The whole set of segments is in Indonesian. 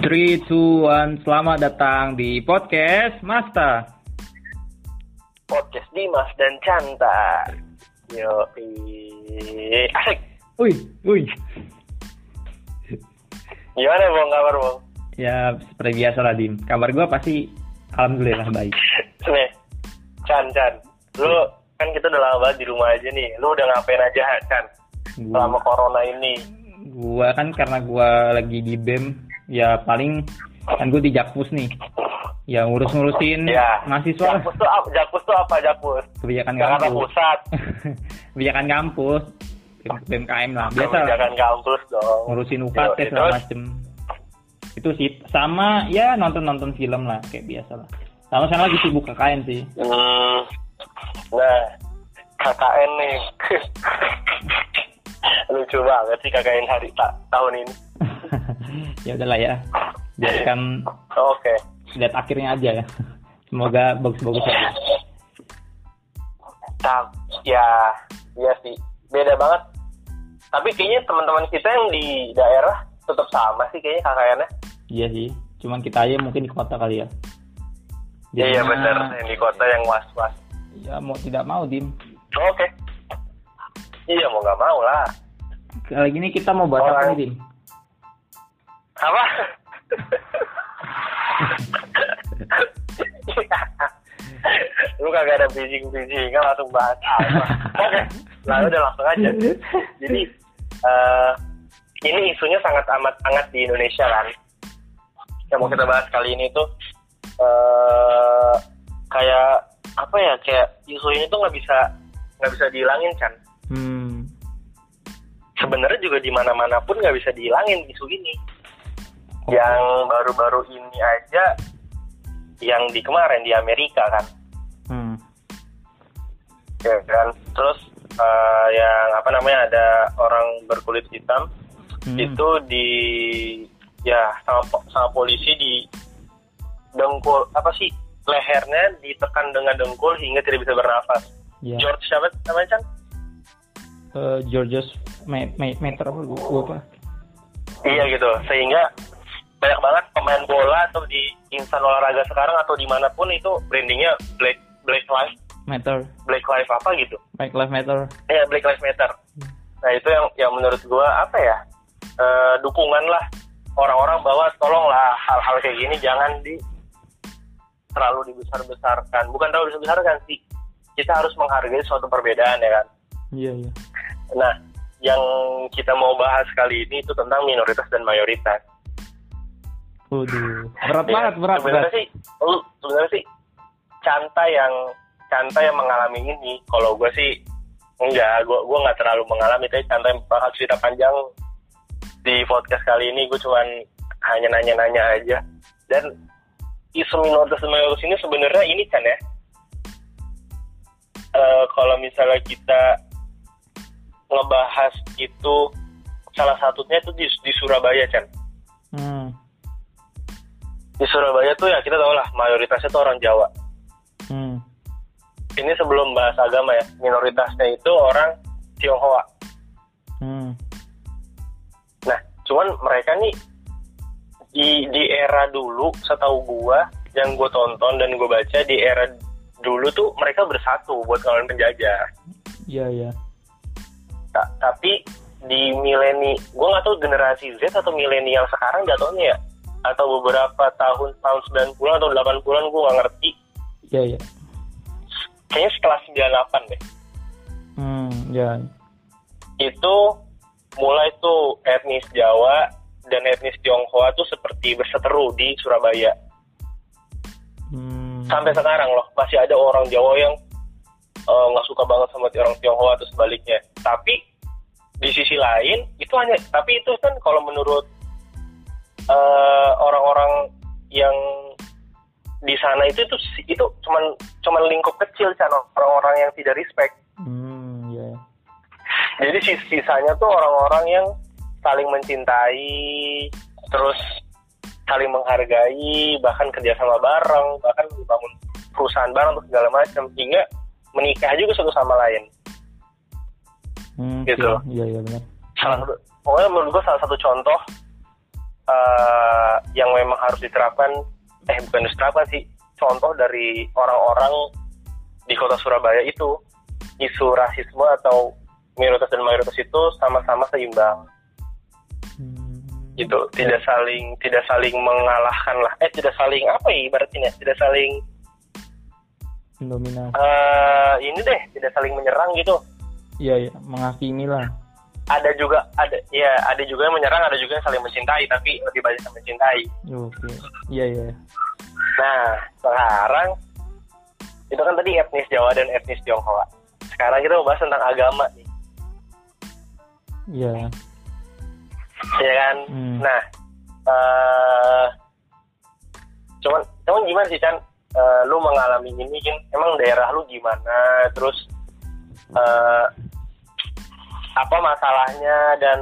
3, 2, 1, selamat datang di podcast Masta. Podcast Dimas dan Canta. Yo, asik. Wih, wih. Gimana bang kabar bang? Ya, seperti biasa lah, Dim. Kabar gua pasti alhamdulillah baik. Nih, Chan, Chan. Lu kan kita udah lama banget di rumah aja nih. Lu udah ngapain aja, Chan? Selama corona ini. Gua kan karena gua lagi di BEM, ya paling kan gue di Jakpus nih. Ya ngurus-ngurusin Ya. mahasiswa. Jakpus tuh apa? Jakpus tuh apa? Jakpus. Kebijakan Jakarta kampus. Pusat. Kebijakan kampus. BMKM lah, biasa lah. Kebijakan kampus dong. ngurusin UKT segala macem itu sih sama ya nonton nonton film lah kayak biasa lah sama sekarang lagi sibuk KKN sih Hmm. Nah, KKN nih. Lucu banget sih KKN hari ta- tahun ini. ya udahlah ya biarkan Oke. lihat akhirnya aja ya semoga bagus-bagus aja Tak, ya, iya sih. Beda banget. Tapi kayaknya teman-teman kita yang di daerah tetap sama sih kayaknya KKN-nya. iya sih cuman kita aja mungkin di kota kali ya Iya Jadinya, bener, yang di kota yang was-was. ya mau tidak mau dim Oke. Iya mau nggak mau lah. kali ini kita mau bahas apa Orang- nih dim Apa? Lu kagak ada bridging-bridging, kan langsung bahas apa. Oke, lalu udah langsung aja. Jadi, eh, ini isunya sangat amat hangat di Indonesia kan. Yang mau kita bahas kali ini tuh, eh kayak, apa ya, kayak isu ini tuh nggak bisa nggak bisa dihilangin kan. Sebenarnya juga di mana-mana pun nggak bisa dihilangin isu ini. Yang baru-baru ini aja, yang di kemarin di Amerika kan. hmm ya kan terus eh, yang apa namanya ada orang berkulit hitam Hmm. itu di ya sama sama polisi di dengkul apa sih lehernya ditekan dengan dengkul hingga tidak bisa bernafas ya George siapa namanya Chan? Eh, Georges Me- Me- Meter apa gua apa iya gitu sehingga banyak banget pemain bola atau di insan olahraga sekarang atau di mana pun itu brandingnya black black lives Meter black lives apa gitu Black Lives Matter ya Black Lives Matter. Nah itu yang yang menurut gua apa ya eh, dukungan lah orang-orang bahwa tolonglah hal-hal kayak gini jangan di terlalu dibesar-besarkan. Bukan terlalu dibesar-besarkan sih. Kita harus menghargai suatu perbedaan ya kan. iya iya Nah yang kita mau bahas kali ini itu tentang minoritas dan mayoritas. Waduh, berat Ya, banget, berat, sebenarnya berat. sih, lu sebenarnya sih Canta yang Canta yang mengalami ini. Kalau gue sih enggak, gue gue nggak terlalu mengalami. Tapi Canta yang bakal cerita panjang di podcast kali ini, gue cuman hanya nanya-nanya aja. Dan isu minoritas dan mayoritas ini sebenarnya ini kan ya. eh, kalau misalnya kita ngebahas itu salah satunya itu di, di Surabaya kan Hmm. di Surabaya tuh ya kita tahu lah mayoritasnya tuh orang Jawa. Hmm. Ini sebelum bahas agama ya, minoritasnya itu orang Tionghoa. Hmm. Nah, cuman mereka nih di di era dulu, setahu gua yang gue tonton dan gue baca di era dulu tuh mereka bersatu buat ngelawan penjajah. Iya, iya. Ta- tapi di mileni, gue nggak tahu generasi Z atau milenial sekarang jatuhnya ya, atau beberapa tahun tahun 90-an atau 80-an gue nggak ngerti. Iya, iya. Kayaknya setelah 98 deh. Hmm, ya. itu mulai tuh etnis Jawa dan etnis Tionghoa tuh seperti berseteru di Surabaya. Hmm. Sampai sekarang loh masih ada orang Jawa yang eh, nggak suka banget sama orang Tionghoa atau sebaliknya. Tapi di sisi lain itu hanya tapi itu kan kalau menurut eh, orang-orang yang di sana itu itu itu cuman cuman lingkup kecil kan orang-orang yang tidak respect. Hmm, ya. Jadi sis- sisanya tuh orang-orang yang saling mencintai, terus saling menghargai, bahkan kerjasama bareng, bahkan membangun perusahaan bareng untuk segala macam, hingga menikah juga satu sama lain. Hmm, Gitu. Iya, iya benar. Salah satu, pokoknya menurut gue salah satu contoh uh, yang memang harus diterapkan eh bukan diterapkan sih contoh dari orang-orang di kota Surabaya itu isu rasisme atau minoritas dan mayoritas itu sama-sama seimbang hmm. gitu tidak saling tidak saling mengalahkan lah eh tidak saling apa ya ibaratnya tidak saling dominan uh, ini deh tidak saling menyerang gitu. Iya iya menghakimi lah. Ada juga ada ya ada juga yang menyerang ada juga yang saling mencintai tapi lebih banyak yang mencintai. Oke. Okay. iya iya. Nah sekarang itu kan tadi etnis Jawa dan etnis Tionghoa. Sekarang kita membahas tentang agama nih. Iya. Iya kan? Hmm. nah uh, cuman cuman gimana sih Chan uh, lu mengalami ini kan emang daerah lu gimana? Terus uh, apa masalahnya? Dan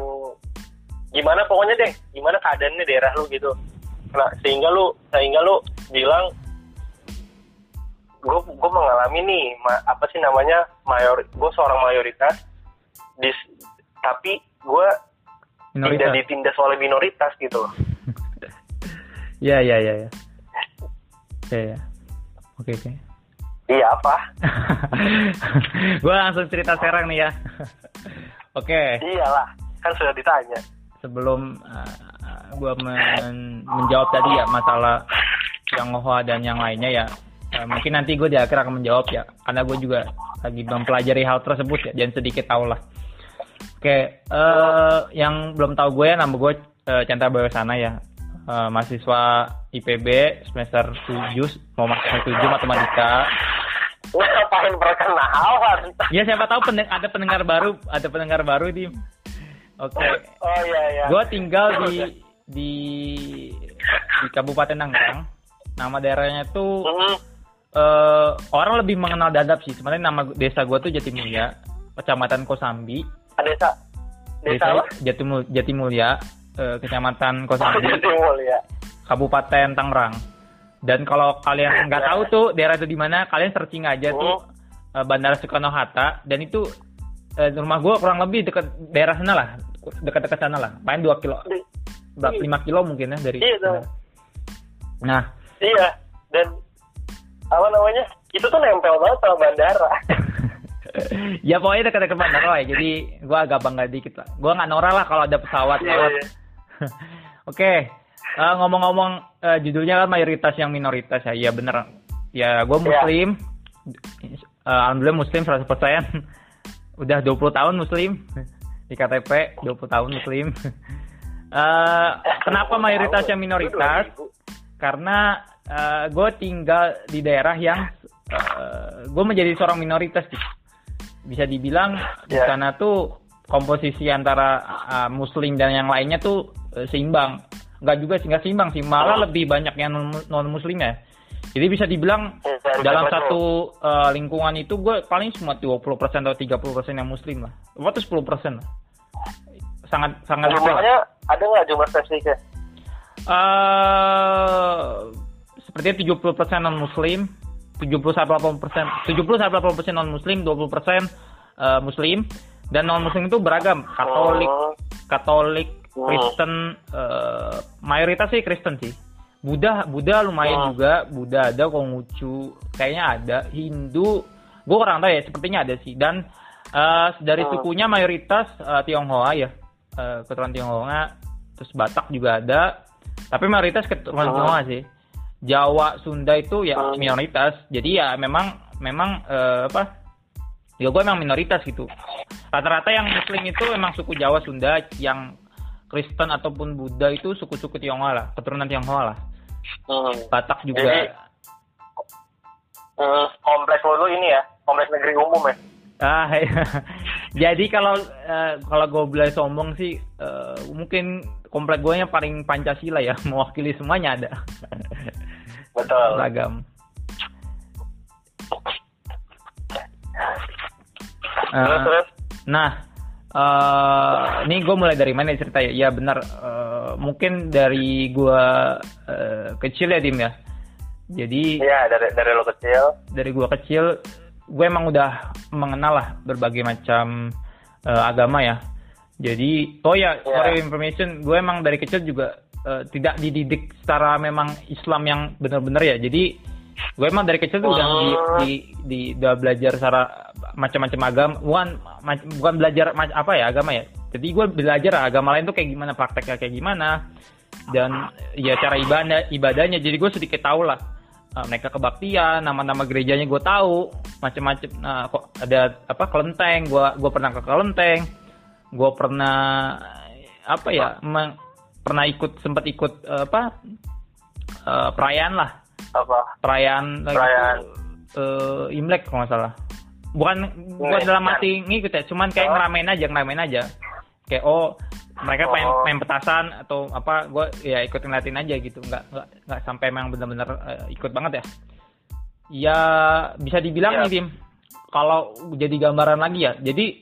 gimana pokoknya deh gimana keadaannya daerah lu gitu. Nah sehingga lu sehingga lu bilang gue gue mengalami nih ma, apa sih namanya mayor gue seorang mayoritas dis, tapi gue tidak ditindas oleh minoritas gitu. Ya ya ya ya. Ya ya Oke oke. Iya apa? gue langsung cerita Serang nih ya. oke. Iyalah, kan sudah ditanya. Sebelum uh, gue men menjawab tadi ya masalah yang Hoa dan yang lainnya ya, uh, mungkin nanti gue di akhir akan menjawab ya, karena gue juga lagi mempelajari hal tersebut ya, dan sedikit tahu lah. Oke, uh, yang belum tahu gue ya, nama gue uh, Chandra Sana ya uh, mahasiswa IPB semester 7 mau masuk 7 matematika. Lu ngapain perkenalan? Ya siapa tahu pendeng ada pendengar baru, ada pendengar baru di Oke. Okay. Oh iya iya. Gue tinggal di di di Kabupaten Tangerang. Nama daerahnya tuh mm -hmm. uh, orang lebih mengenal Dadap sih. Sebenarnya nama desa gue tuh Jatimulya, Kecamatan Kosambi. Desa Desa, desa Jatimul Jatimulya uh, Kecamatan Kosambi, ya. Kabupaten Tangerang. Dan kalau kalian nggak tahu tuh daerah itu di mana, kalian searching aja tuh uh, Bandara Soekarno Hatta dan itu uh, rumah gue kurang lebih dekat daerah sana lah, dekat-dekat sana lah, main dua kilo, berapa lima kilo mungkin ya dari. Iya, nah. Iya, dan apa namanya? Itu tuh nempel banget sama bandara. ya pokoknya dekat-dekat bandara ya. Jadi gue agak bangga dikit lah. Gue nggak norak lah kalau ada pesawat lewat. Yeah. Oke, okay. Uh, ngomong-ngomong uh, judulnya kan mayoritas yang minoritas ya. Iya bener. Ya, gue iya. muslim. Yeah. Uh, Alhamdulillah muslim 100%. Udah 20 tahun muslim. Di KTP 20 tahun muslim. uh, kenapa mayoritas yang minoritas? Karena uh, gue tinggal di daerah yang uh, gue menjadi seorang minoritas gitu. Bisa dibilang yeah. di iya. sana tuh komposisi antara uh, muslim dan yang lainnya tuh uh, seimbang. Enggak juga sih nggak seimbang sih, malah oh. lebih banyak yang non muslim ya. Jadi bisa dibilang ya, dalam satu uh, lingkungan itu gue paling cuma 20% atau 30% yang muslim lah. Waktu 10% lah. Sangat sangat Jumlahnya ada nggak jumlah spesifiknya? Uh, sepertinya 70% non muslim, 70 sampai 80 persen, 70 sampai 80 persen non muslim, 20 persen uh, muslim, dan non muslim itu beragam Katolik oh. Katolik. Kristen uh, mayoritas sih Kristen sih. Buddha Buddha lumayan oh. juga. Buddha ada Konghucu kayaknya ada. Hindu gue kurang tahu ya sepertinya ada sih. Dan uh, dari oh. sukunya mayoritas uh, Tionghoa ya. Uh, keturunan Tionghoa. Terus Batak juga ada. Tapi mayoritas keturunan oh. Tionghoa sih. Jawa Sunda itu ya oh. minoritas. Jadi ya memang memang uh, apa? Ya gue emang minoritas gitu. Rata-rata yang muslim itu emang suku Jawa Sunda yang Kristen ataupun Buddha itu suku-suku Tionghoa lah keturunan Tionghoa lah. Hmm. Batak juga. Jadi, hmm, kompleks lo ini ya kompleks negeri umum ya? Ah iya. jadi kalau uh, kalau gue boleh sombong sih uh, mungkin komplek gue yang paling Pancasila ya mewakili semuanya ada. Betul. Ragam Uh, Nah, uh, ini gue mulai dari mana cerita ya? Ya benar, uh, mungkin dari gue uh, kecil ya Dim ya. Jadi. Iya dari dari lo kecil. Dari gue kecil, gue emang udah mengenal lah berbagai macam uh, agama ya. Jadi, oh ya, yeah. for information, gue emang dari kecil juga uh, tidak dididik secara memang Islam yang benar-benar ya. Jadi gue emang dari kecil tuh udah di, di, di udah belajar secara macam-macam agama, bukan bukan belajar apa ya agama ya. Jadi gue belajar agama lain tuh kayak gimana prakteknya kayak gimana. Dan ya cara ibadah ibadahnya. Jadi gue sedikit tahu lah uh, mereka kebaktian, nama-nama gerejanya gue tahu macam-macam. Nah kok ada apa kelenteng, gue gue pernah ke kelenteng, gue pernah apa ya, emang pernah ikut sempat ikut uh, apa uh, perayaan lah apa? Perayaan perayaan. uh, Imlek kalau nggak salah. Bukan bukan dalam mati ngikut ya cuman kayak oh. ngeramein aja ngeramein aja. Kayak oh mereka oh. main main petasan atau apa gue ya ikut ngeliatin aja gitu. Nggak nggak nggak sampai memang benar-benar uh, ikut banget ya. Ya bisa dibilang yeah. nih tim kalau jadi gambaran lagi ya jadi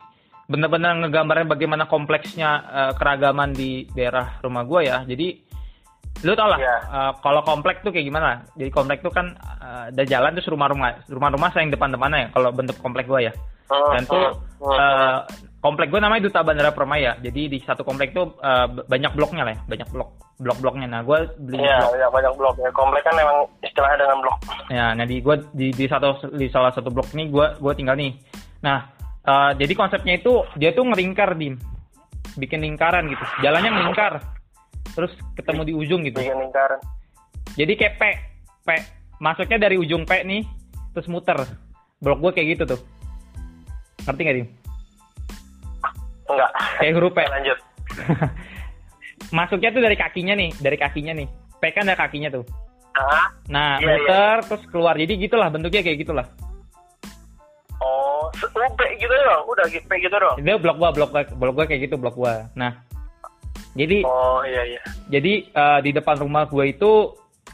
benar-benar ngegambarin bagaimana kompleksnya uh, keragaman di daerah rumah gue ya. Jadi lu tau lah yeah. Iya. uh, kalau komplek tuh kayak gimana? Jadi komplek tuh kan uh, ada jalan terus rumah-rumah rumah-rumah sayang depan-depannya ya kalau bentuk komplek gue ya. Oh, dan tuh oh, uh, komplek gue namanya Duta Bandara Permaya. Jadi di satu komplek tuh uh, banyak bloknya lah ya banyak blok blok-bloknya. Nah gue beli yeah, blok. ya banyak blok ya. Komplek kan memang istilahnya dengan blok. Ya nah di gue di, di satu di salah satu blok ini gue gue tinggal nih. Nah uh, jadi konsepnya itu dia tuh ngeringkar dim bikin lingkaran gitu. Jalannya melingkar terus ketemu di ujung gitu. Bikin lingkaran. Jadi kayak P, P. Masuknya dari ujung P nih, terus muter. Blok gue kayak gitu tuh. Ngerti gak, Dim? Enggak. Kayak huruf P. Lanjut. Masuknya tuh dari kakinya nih, dari kakinya nih. P kan ada kakinya tuh. Ah, nah, iya, muter iya. terus keluar. Jadi gitulah bentuknya kayak gitulah. Oh, P gitu dong. Udah P gitu dong. Itu blok gua, blok gua, blok gua kayak gitu blok gua. Nah, jadi Oh iya iya. Jadi uh, di depan rumah gue itu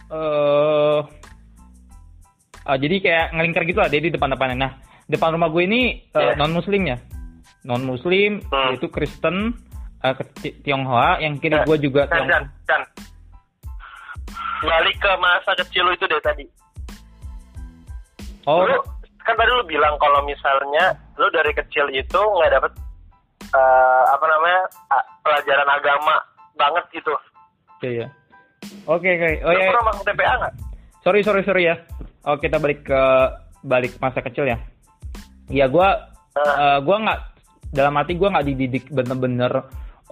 uh, uh, jadi kayak ngelingkar gitu lah dia di depan-depannya. Nah, depan rumah gue ini uh, yeah. non muslim ya. Non muslim hmm. yaitu Kristen uh, Tionghoa yang kiri yeah. gue juga dan, dan, dan. Balik ke masa kecil lu itu deh tadi. Oh. Lu, kan tadi lu bilang kalau misalnya lu dari kecil itu nggak dapet uh, apa namanya pelajaran agama banget gitu. Iya. iya. Oke oke. Oh ya. Pernah masuk TPA nggak? Sorry sorry sorry ya. Oh kita balik ke balik masa kecil ya. Iya gue uh. uh, gue nggak dalam hati gue nggak dididik bener-bener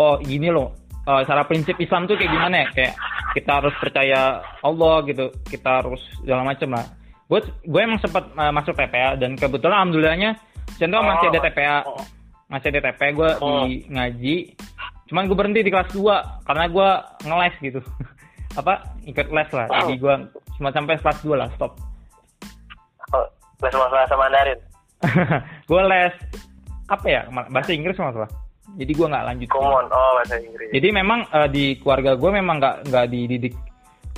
oh gini loh uh, cara prinsip Islam tuh kayak gimana ya kayak kita harus percaya Allah gitu kita harus segala macam lah gue gue emang sempat uh, masuk TPA dan kebetulan alhamdulillahnya contoh oh. masih ada TPA oh masih ada TP gue oh. di ngaji cuman gue berhenti di kelas 2 karena gue ngeles gitu apa ikut les lah oh. jadi gue cuma sampai kelas 2 lah stop oh, les bahasa Mandarin gue les apa ya bahasa Inggris masalah jadi gue nggak lanjut Common. oh bahasa Inggris jadi memang uh, di keluarga gue memang nggak nggak dididik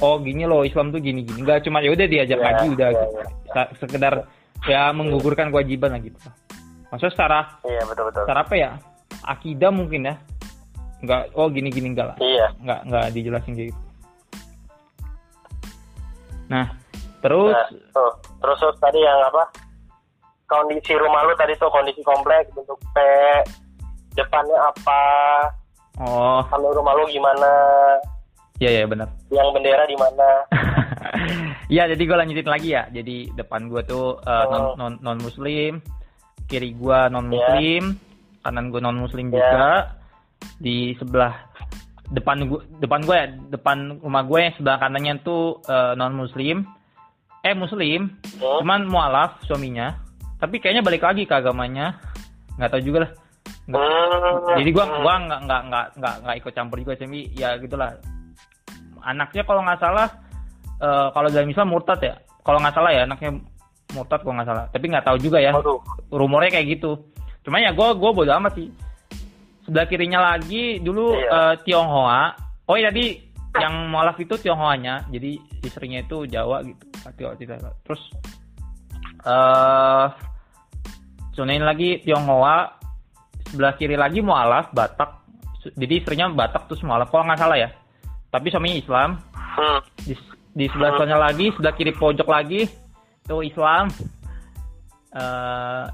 oh gini loh Islam tuh gini gini nggak cuma ya udah diajak yeah, ngaji udah yeah, gitu. yeah. sekedar ya menggugurkan kewajiban lah gitu Maksudnya secara Iya, betul betul. Secara apa ya? Akidah mungkin ya. Enggak oh gini gini enggak lah. Iya. Enggak enggak dijelasin gitu. Nah, terus nah, tuh, terus, terus tadi yang apa? Kondisi rumah lu tadi tuh kondisi kompleks bentuk P, depannya apa? Oh. Kalau rumah lu gimana? Iya, iya benar. Yang bendera di mana? Iya, jadi gue lanjutin lagi ya. Jadi depan gue tuh uh, non, non non muslim, kiri gua non muslim yeah. kanan gua non muslim yeah. juga di sebelah depan gua depan gua ya depan rumah gue yang sebelah kanannya tuh uh, non muslim eh muslim oh. cuman mualaf suaminya tapi kayaknya balik lagi ke agamanya nggak tahu juga lah nggak, hmm. jadi gua gua nggak nggak nggak nggak nggak ikut campur juga tapi ya gitulah anaknya kalau nggak salah uh, kalau dalam Islam murtad ya kalau nggak salah ya anaknya murtad kok nggak salah. Tapi nggak tahu juga ya. Aduh. rumornya kayak gitu. Cuma ya gue gue bodo amat sih. Sebelah kirinya lagi dulu iya. uh, Tionghoa. Oh iya tadi yang mualaf itu Tionghoanya. Jadi istrinya itu Jawa gitu. Tidak terus uh, Sunain lagi Tionghoa. Sebelah kiri lagi mualaf Batak. Jadi istrinya Batak terus mualaf. Kalau nggak salah ya. Tapi suaminya Islam. Hmm. di, di sebelah sana lagi sebelah kiri pojok lagi itu Islam uh,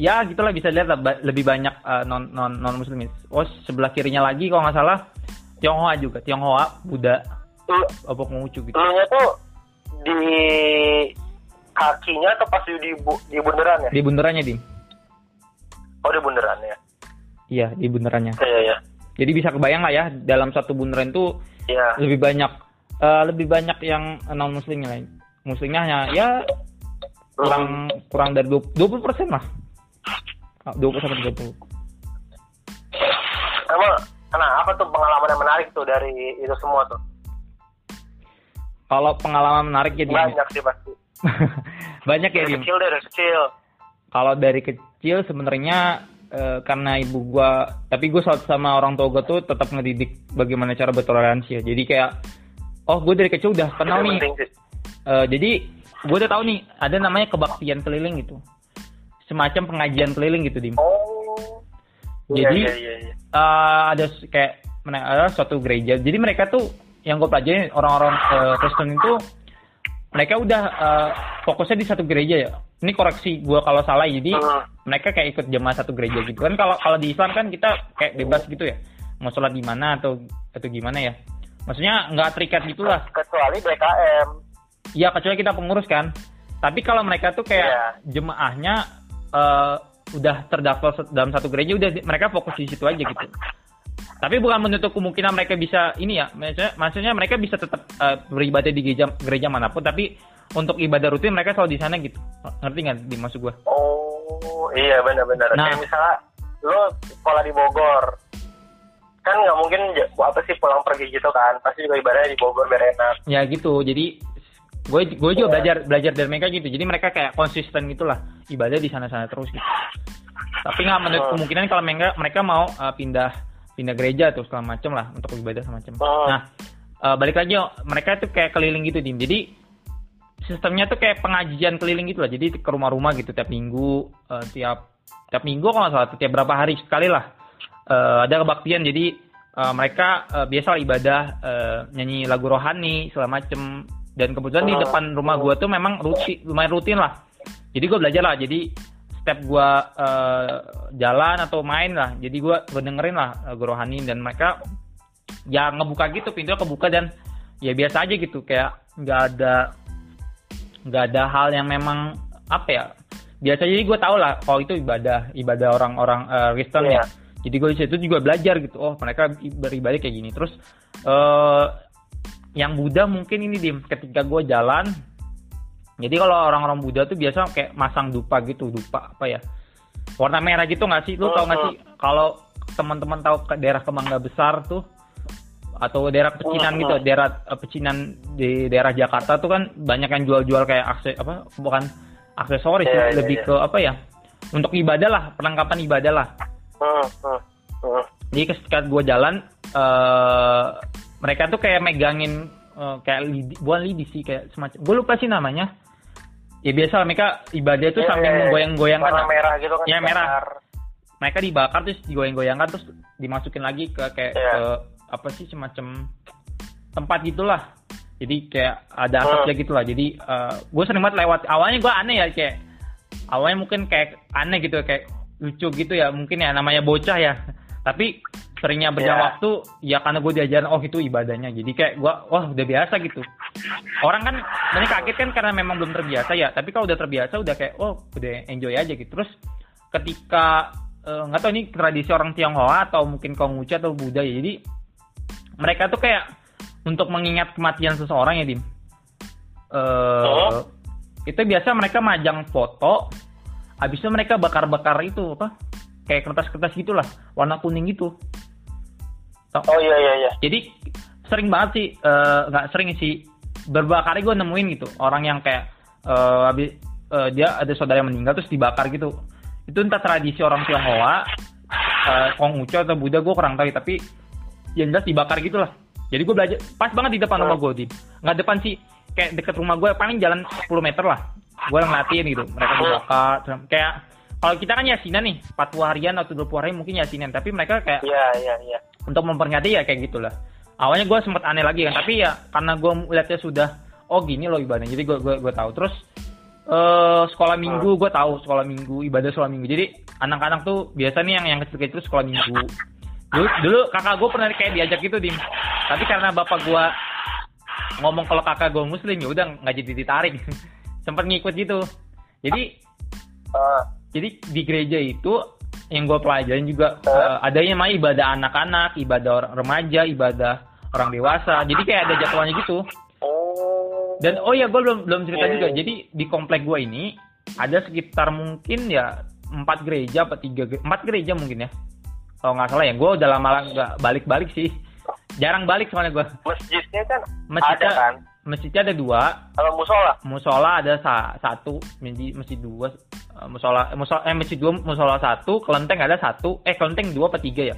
ya gitulah bisa lihat lebih banyak uh, non non non muslim oh sebelah kirinya lagi kalau nggak salah Tionghoa juga, Tionghoa, Buddha, apa Konghucu gitu. lu tuh di kakinya atau pas di bu- di bundaran ya? Di bundarannya, Dim. Oh di bundaran ya. Iya, di bundarannya. Iya iya. Jadi bisa kebayang lah ya, dalam satu bundaran tuh Iya. lebih banyak eh, lebih banyak yang non muslimnya lain. Muslimnya hanya ya kurang kurang dari 20 persen lah. Ah, 20 sampai 30. Emang nah apa tuh pengalaman yang menarik tuh dari itu semua tuh? Kalau pengalaman menarik ya. Banyak sih pasti. banyak ya Dari Dim. kecil dari kecil. Kalau dari kecil sebenarnya eh, karena ibu gua, tapi gue sama orang tua gue tuh tetap ngedidik bagaimana cara bertoleransi ya. Jadi kayak, oh gue dari kecil udah kenal nih. Eh, jadi gue udah tahu nih ada namanya kebaktian keliling gitu, semacam pengajian keliling gitu dim. Oh. Jadi- iya, iya, iya. Eh, ada kayak ada suatu gereja. Jadi mereka tuh yang gue pelajari orang-orang eh, Kristen itu mereka udah eh, fokusnya di satu gereja ya. Ini koreksi gue kalau salah. Jadi Hmm. mereka kayak ikut jemaah satu gereja gitu kan kalau kalau di Islam kan kita kayak bebas gitu ya mau sholat di mana atau atau gimana ya maksudnya nggak terikat gitulah Kecuali BKM. Ya kecuali kita pengurus kan tapi kalau mereka tuh kayak Iya. jemaahnya eh, udah terdaftar dalam satu gereja udah mereka fokus di situ aja gitu tapi bukan menutup kemungkinan mereka bisa ini ya maksudnya, maksudnya mereka bisa tetap eh, beribadah di gereja gereja mana pun tapi untuk ibadah rutin mereka selalu di sana gitu ngerti nggak di maksud gua Oh, iya benar-benar. Nah. Kayak misalnya lo sekolah di Bogor, kan nggak mungkin apa sih pulang pergi gitu kan? Pasti juga ibadahnya di Bogor biar enak. ya gitu jadi gue gue juga belajar belajar dari mereka gitu. Jadi mereka kayak konsisten gitulah. Ibadah di sana-sana terus gitu. Tapi nggak menutup Hmm. kemungkinan kalau mereka mereka mau uh, pindah pindah gereja atau segala macam lah untuk ibadah semacam Hmm. nah uh, balik lagi oh, mereka tuh kayak keliling gitu dim. Jadi sistemnya tuh kayak pengajian keliling gitu lah. Jadi ke rumah-rumah gitu tiap minggu uh, tiap tiap minggu kalau nggak salah tiap berapa hari sekali lah uh, ada kebaktian. Jadi uh, mereka uh, biasa ibadah uh, nyanyi lagu rohani segala macem dan kebetulan di Hmm. depan rumah gua tuh memang rutin lumayan rutin lah. Jadi gue belajar lah jadi step gua uh, jalan atau main lah. Jadi gua gua dengerin lah lagu rohani. Dan mereka ya ngebuka gitu pintunya kebuka dan ya biasa aja gitu. Kayak nggak ada nggak ada hal yang memang apa ya biasa jadi gue tau lah kalau itu ibadah ibadah orang-orang eh, Kristen ya. Iya. jadi gue di situ juga belajar gitu. Oh mereka beribadah kayak gini. Terus eh yang Buddha mungkin ini dim ketika gue jalan. Jadi kalau orang-orang Buddha tuh biasa kayak masang dupa gitu dupa apa ya? Warna merah gitu nggak sih? Lu tau nggak sih? Kalau teman-teman tahu ke daerah Kemangga Besar tuh atau daerah pecinan Hmm, gitu hmm. daerah eh, pecinan di daerah Jakarta tuh kan banyak yang jual-jual kayak akses apa bukan aksesoris Iya, sih, iya, lebih iya. ke apa ya? Untuk ibadah lah perlengkapan ibadah lah. Hmm, hmm, hmm. jadi ketika gue jalan eh mereka tuh kayak megangin eh, kayak lidi, bukan lidi sih kayak semacam gue lupa sih namanya ya biasa mereka ibadah itu Iya, sambil iya, iya. menggoyang-goyangkan Warna merah gitu kan? Iya, merah. mereka dibakar terus digoyang-goyangkan terus dimasukin lagi ke kayak Iya. ke apa sih semacam tempat gitulah jadi kayak ada Hmm. asapnya gitulah jadi gue sering banget lewat awalnya gue aneh ya kayak awalnya mungkin kayak aneh gitu kayak lucu gitu ya mungkin ya namanya bocah ya tapi seringnya berjalan Iya. waktu ya karena gue diajarin oh itu ibadahnya. Jadi kayak gue wah udah biasa gitu. Orang kan banyak kaget kan karena memang belum terbiasa ya. Tapi kalau udah terbiasa udah kayak oh udah enjoy aja gitu. Terus ketika eh, nggak tahu ini tradisi orang Tionghoa atau mungkin Konghucu atau Buddha ya jadi mereka tuh kayak untuk mengingat kematian seseorang ya dim. Eh Oh. itu biasa mereka majang foto habis itu mereka bakar-bakar itu apa kayak kertas-kertas gitulah warna kuning gitu Oh iya iya iya. jadi sering banget sih eh, nggak sering sih. Beberapa kali gue nemuin gitu orang yang kayak eh, habis eh, dia ada saudara yang meninggal terus dibakar gitu. Itu entah tradisi orang Tionghoa eh, Konghucu atau Buddha gue kurang tahu tapi yang jelas dibakar gitu lah jadi gue belajar pas banget di depan rumah gue di nggak depan sih kayak deket rumah gue paling jalan 10 meter lah. Gue ngeliatin gitu mereka dibakar kayak kalau kita kan yasinan nih 40 harian atau 20 hari mungkin yasinan tapi mereka kayak Iya iya iya. Untuk memperingati ya kayak gitulah. Awalnya gue sempat aneh lagi kan tapi ya karena gue lihatnya sudah oh gini loh ibadahnya. Jadi gue gue gue tahu. Terus eh sekolah minggu gue tahu sekolah minggu ibadah sekolah minggu. Jadi anak-anak tuh biasa nih yang yang kecil-kecil sekolah minggu. Dulu, dulu kakak gue pernah kayak diajak gitu dim tapi karena bapak gue ngomong kalau kakak gue muslim ya udah nggak jadi ditarik. Sempet ngikut gitu. Jadi Ah, jadi di gereja itu yang gue pelajarin juga eh, adanya mah ibadah anak-anak ibadah orang remaja ibadah orang dewasa jadi kayak ada jadwalnya gitu oh. dan oh ya gue belum belum cerita Iya, juga iya. jadi di komplek gue ini ada sekitar mungkin ya empat gereja apa tiga empat gereja mungkin ya kalau nggak salah ya gue udah lama nggak balik-balik sih jarang balik soalnya gue Masjidnya kan Masjidnya- ada kan? masjidnya ada dua Kalau musola? musola ada sa- satu masjid masjid dua musola musola eh masjid dua musola satu kelenteng ada satu eh kelenteng dua apa tiga ya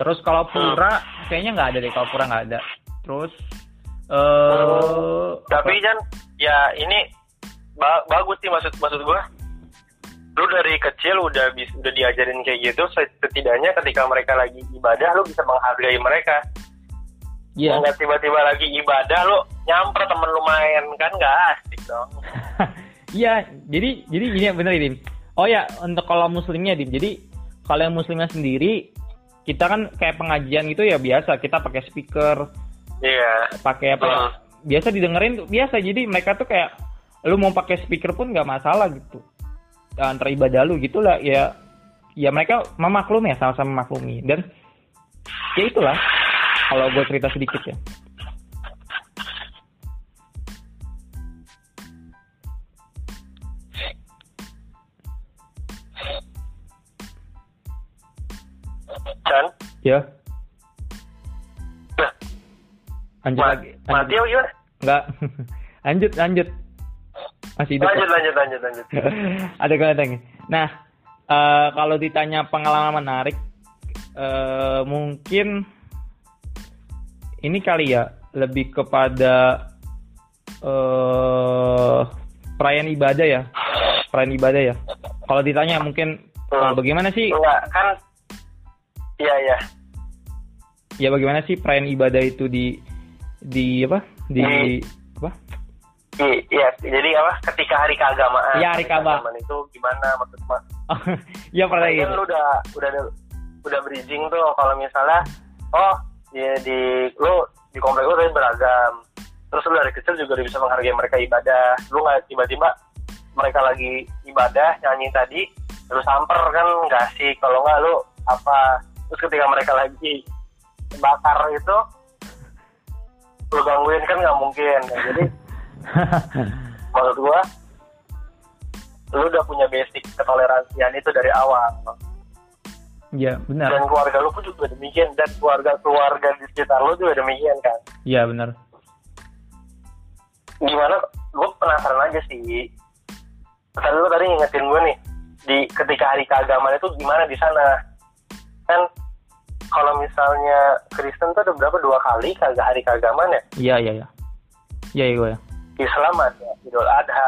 terus kalau pura kayaknya nggak ada deh kalau pura nggak ada terus eh Tapi kan ya ini ba- bagus sih maksud maksud gua. Lu dari kecil udah bis, udah diajarin kayak gitu setidaknya ketika mereka lagi ibadah lu bisa menghargai mereka. iya Nggak tiba-tiba lagi ibadah lu nyamper temen lu main kan nggak asik dong. Iya, jadi jadi gini bener Dim. Oh ya, untuk kalau muslimnya Dim. Jadi kalau yang muslimnya sendiri kita kan kayak pengajian gitu ya biasa kita pakai speaker, Iya. pakai apa ya? Hmm. Biasa didengerin tuh biasa. Jadi mereka tuh kayak lu mau pakai speaker pun nggak masalah gitu. Antara ibadah lu gitu lah ya ya mereka memaklumi ya sama-sama maklumi dan ya itulah kalau gue cerita sedikit ya. Kan? Ya, Nah, lanjut ma- lagi. mati Lanjut. apa gimana? Enggak. lanjut, lanjut. Masih hidup. Lanjut, kok. lanjut, lanjut, lanjut. Ada kelihatan. Nah, eh, kalau ditanya pengalaman menarik, eh, mungkin ini kali ya lebih kepada eh perayaan ibadah ya, perayaan ibadah ya. Kalau ditanya mungkin Hmm. bagaimana sih? Enggak, kan Iya, iya. Ya bagaimana sih perayaan ibadah itu di di apa? Di Hmm. apa? Iya, jadi apa? Ketika hari keagamaan. Iya, hari keagamaan. itu gimana maksudnya? Oh, ya pernah Kan gitu. lu udah udah udah bridging tuh kalau misalnya oh di, di lu di komplek lu tadi beragam. Terus lu dari kecil juga udah bisa menghargai mereka ibadah. Lu nggak tiba-tiba mereka lagi ibadah nyanyi tadi terus samper kan nggak sih kalau nggak lu apa terus ketika mereka lagi bakar itu lu gangguin kan nggak mungkin. Nah, jadi maksud gua lu udah punya basic ketoleransian itu dari awal. Ya benar. dan keluarga lu pun juga demikian dan keluarga keluarga di sekitar lu juga demikian kan? Iya benar. gimana gue penasaran aja sih. Tadi lu tadi ngingetin gue nih di ketika hari keagamaan itu gimana di sana? Kan kalau misalnya Kristen tuh ada berapa dua kali kagak hari keagamaan ya Iya iya iya. Iya iya gue ya. Islam ada Idul Adha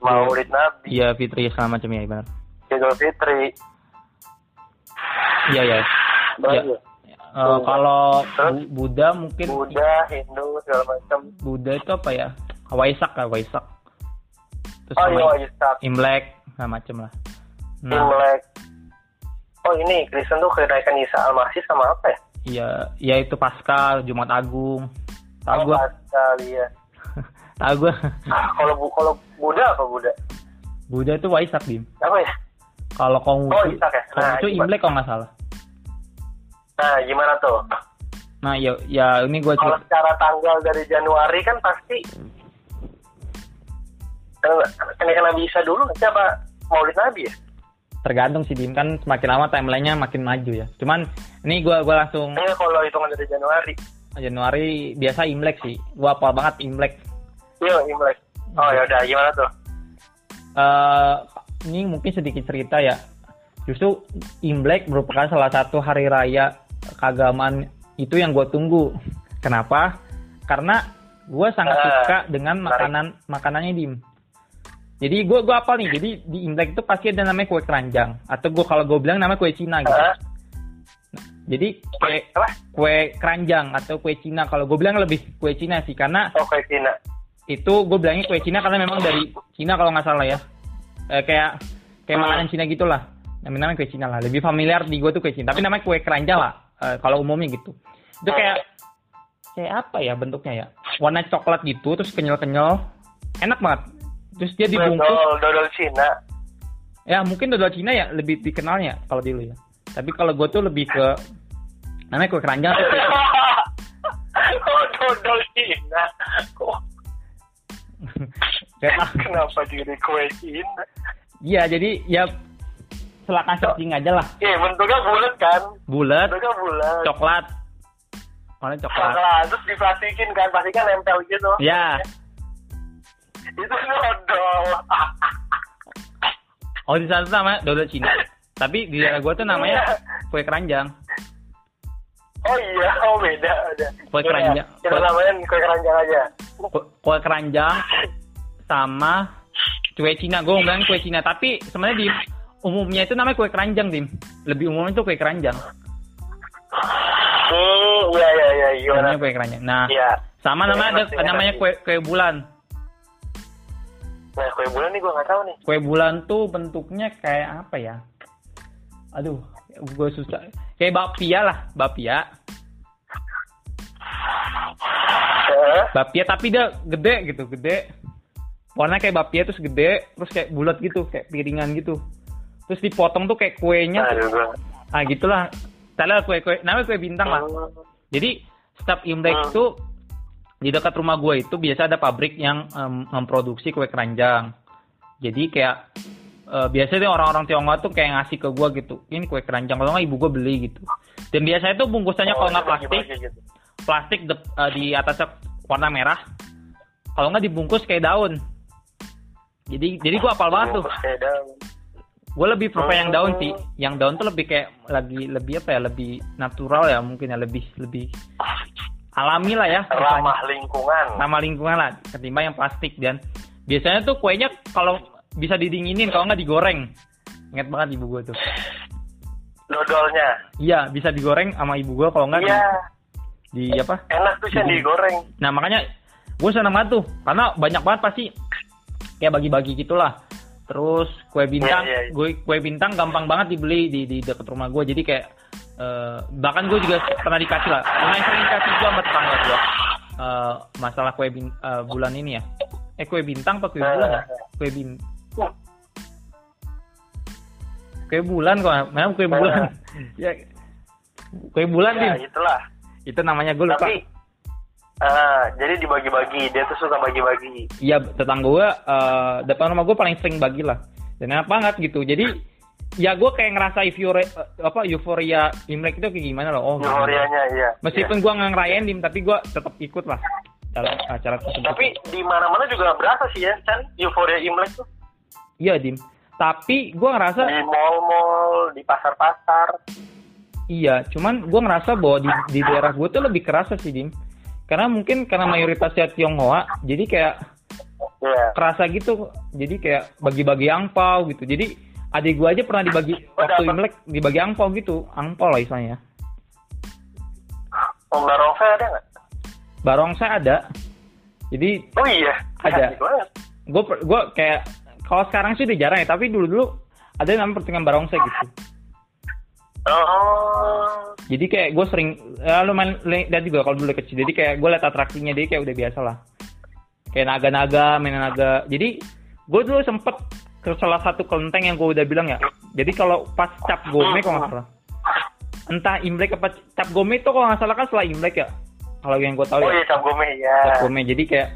Maulid Nabi Iya Fitri segala macam ya benar. Idul Fitri Iya iya. banyak Eh, kalau Terus? Bu- Buddha mungkin Buddha Hindu segala macam Buddha itu apa ya? Waisak lah Waisak. Terus oh iya Waisak Imlek segala macam lah. Nah Imlek oh ini Kristen tuh kenaikan Isa Al-Masih sama apa ya iya ya itu Paskal Jumat Agung. Tahu Oh, gue. Pascal, iya. Tahu gue. Ah, kalau bu kalau Buddha apa Buddha? Buddha itu Waisak dim. Apa ya? Kalau Oh, Konghucu, Isak ya. Nah, Konghucu? Imlek kalau nggak salah. Nah, gimana tuh? Nah ya ya ini gue Kalau secara tanggal dari Januari kan pasti kenaikan Nabi Isa dulu siapa Maulid Nabi ya? Tergantung sih dim kan semakin lama timelinenya makin maju ya. Cuman ini gue gua langsung Enggak kalau hitungan dari Januari. Januari biasa Imlek sih. Gua apal banget Imlek. Iya, Imlek. Oh, ya udah gimana tuh? eh ini mungkin sedikit cerita ya. Justru Imlek merupakan salah satu hari raya keagamaan itu yang gue tunggu. Kenapa? Karena gue sangat Ah, suka dengan makanan makanannya dim. Jadi gue gua apal nih. Jadi di Imlek itu pasti ada namanya kue keranjang atau gue kalau gue bilang namanya kue Cina gitu. Hah? Jadi kue Apa? kue keranjang atau kue Cina. Kalau gue bilang lebih kue Cina sih karena Oh, kayak Cina. itu gue bilangnya kue Cina karena memang dari Cina kalau nggak salah ya. Eh, kayak kayak Hmm. makanan Cina gitulah. namanya kue Cina lah lebih familiar di gue tuh kue Cina tapi namanya kue keranjang lah eh, kalau umumnya gitu itu kayak kayak apa ya bentuknya ya warna coklat gitu terus kenyal-kenyal enak banget terus dia dibungkus Dodol, dodol Cina. ya mungkin dodol Cina ya lebih dikenalnya kalau dulu ya tapi kalau gue tuh lebih ke namanya kue keranjang tuh oh, dodol Cina. Kok kayak- kenapa jadi kue Cina? iya jadi ya silakan searching aja lah Iya, bentuknya bulat kan? bulat Bentuknya bulat. coklat warna coklat Coklat, terus diplastikin kan, pasti kan nempel gitu. ya Itu dodol. oh di sana namanya dodol Cina tapi di daerah gue tuh namanya kue keranjang Oh iya, oh beda. beda. Kue Iya, keranjang. Kita namain kue keranjang aja. Kue- kue keranjang sama kue Cina gue bilang kue Cina tapi sebenarnya di umumnya itu namanya kue keranjang dim lebih umumnya itu kue keranjang Hmm, iya iya iya, gimana? namanya kue keranjang nah Iya. sama Kue namanya ada namanya kue kue bulan Nah, kue bulan nih gue nggak tahu nih. kue bulan tuh bentuknya kayak apa ya? Aduh gue susah. Kayak bapia lah bapia. Heeh. bapia tapi dia gede gitu gede. Warna kayak bapia terus gede terus kayak bulat gitu kayak piringan gitu. Terus dipotong tuh kayak kuenya Aduh, ah gitulah. Salah kue kue namanya kue bintang lah. Jadi setiap imlek Hmm. Di dekat rumah gue itu biasa ada pabrik yang em, memproduksi kue keranjang. Jadi kayak eh, biasanya orang-orang Tionghoa tuh kayak ngasih ke gue gitu ini kue keranjang kalau nggak ibu gue beli gitu. Dan biasanya tuh bungkusannya kalau nggak Oh, plastik. bagi-bagi gitu. plastik de- eh, di atasnya warna merah. Kalau nggak dibungkus kayak daun. Jadi jadi gue apal banget tuh. Gue lebih prefer yang Oh. daun sih. Yang daun tuh lebih kayak lagi lebih apa ya lebih natural ya mungkin ya lebih lebih alami lah ya Ramah lingkungan. sama lingkungan lah ketimbang yang plastik dan biasanya tuh kuenya kalau bisa didinginin kalau nggak digoreng ingat banget ibu gue tuh Dodolnya. iya bisa digoreng sama ibu gue kalau nggak Iya, di, di apa enak tuh sih digoreng. Nah makanya gue seneng banget tuh karena banyak banget pasti kayak bagi-bagi gitulah. Terus kue bintang, Iya, iya, iya. gue kue bintang gampang banget dibeli di di dekat rumah gue. Jadi kayak eh, bahkan gue juga pernah dikasih lah. Lumayan sering dikasih juga sama tetangga gue. Eh, masalah kue bin- eh, bulan ini ya. Eh kue bintang apa kue bulan ya? Kue bin Kue bulan kok, memang kue bulan. ya, kue bulan Ya, itulah. Itu namanya gue lupa. Tapi ah, jadi dibagi-bagi, dia tuh suka bagi-bagi. Iya tetangga gue eh, depan rumah gue paling sering bagi lah dan enak banget gitu jadi ya gue kayak ngerasa euforia apa euforia imlek itu kayak gimana loh oh gimana. Euforianya iya. meskipun gue nggak ngerayain dim tapi gue tetap ikut lah dalam acara tersebut Tapi di mana-mana juga berasa sih ya, Chan, euforia Imlek tuh. iya dim tapi gue ngerasa Di mall-mall, di pasar-pasar. iya cuman gue ngerasa bahwa di, di daerah gue tuh lebih kerasa sih dim karena mungkin karena mayoritasnya Tionghoa jadi kayak Iya. kerasa gitu jadi kayak bagi-bagi angpau gitu jadi adik gua aja pernah dibagi waktu imlek dibagi angpau gitu angpau lah istilahnya Om Barongsai ada nggak? barongsai ada jadi Oh iya. Ada. Banget. gue gua kayak kalau sekarang sih udah jarang ya tapi dulu dulu ada yang namanya pertengahan barongsai gitu Oh. jadi kayak gue sering ya lumayan lihat juga kalau dulu kecil jadi kayak gue liat atraksinya dia kayak udah biasa lah kayak naga-naga main naga jadi gue dulu sempet ke salah satu kelenteng yang gue udah bilang ya. Jadi kalau pas cap gome kalau nggak salah. Entah imlek apa cap gome itu kalau nggak salah kan setelah imlek ya? Kalau yang gue tahu Oh ya iya, Cap Gome ya. cap gome. Jadi kayak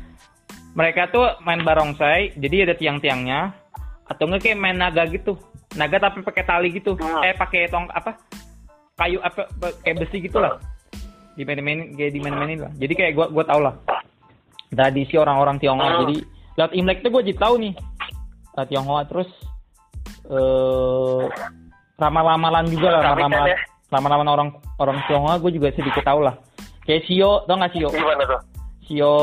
mereka tuh main barongsai jadi ada tiang-tiangnya. Atau enggak kayak main naga gitu. Naga tapi pakai tali gitu. Hmm. eh pakai tong apa? Kayu apa kayak besi gitu lah. Dimain-mainin kayak dimain-mainin lah. Jadi kayak gua gua tau lah. Tradisi orang-orang Tionghoa. Hmm. jadi lewat Imlek tuh gue jadi tahu nih eh, Tionghoa terus eh ramal-ramalan juga lah Kami kan ya. ramalan orang orang Tionghoa gue juga sedikit tahu lah kayak Sio tau nggak Sio Gimana tuh? Sio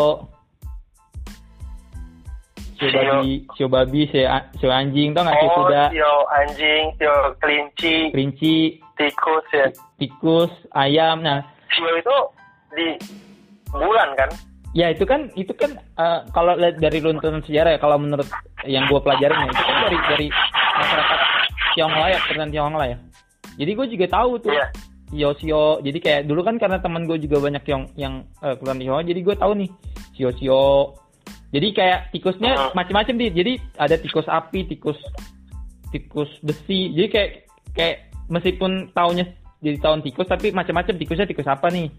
Sio Sio. babi, Sio babi, Sio, anjing, tau nggak Sio Oh, kuda, sio anjing, sio kelinci, kelinci, tikus ya. tikus, ayam. Nah, Sio itu di bulan kan? Ya itu kan itu kan eh, kalau lihat dari runtutan sejarah ya kalau menurut yang gue pelajarin ya itu kan dari dari masyarakat Tionghoa ya keturunan Tionghoa ya. Jadi gue juga tahu tuh Iya. Sio Sio jadi kayak dulu kan karena teman gue juga banyak yang yang eh, keturunan Tionghoa jadi gue tahu nih Sio Sio jadi kayak tikusnya Hmm. macam-macam nih jadi ada tikus api tikus tikus besi. Jadi kayak kayak meskipun tahunnya jadi tahun tikus tapi macam-macam tikusnya tikus apa nih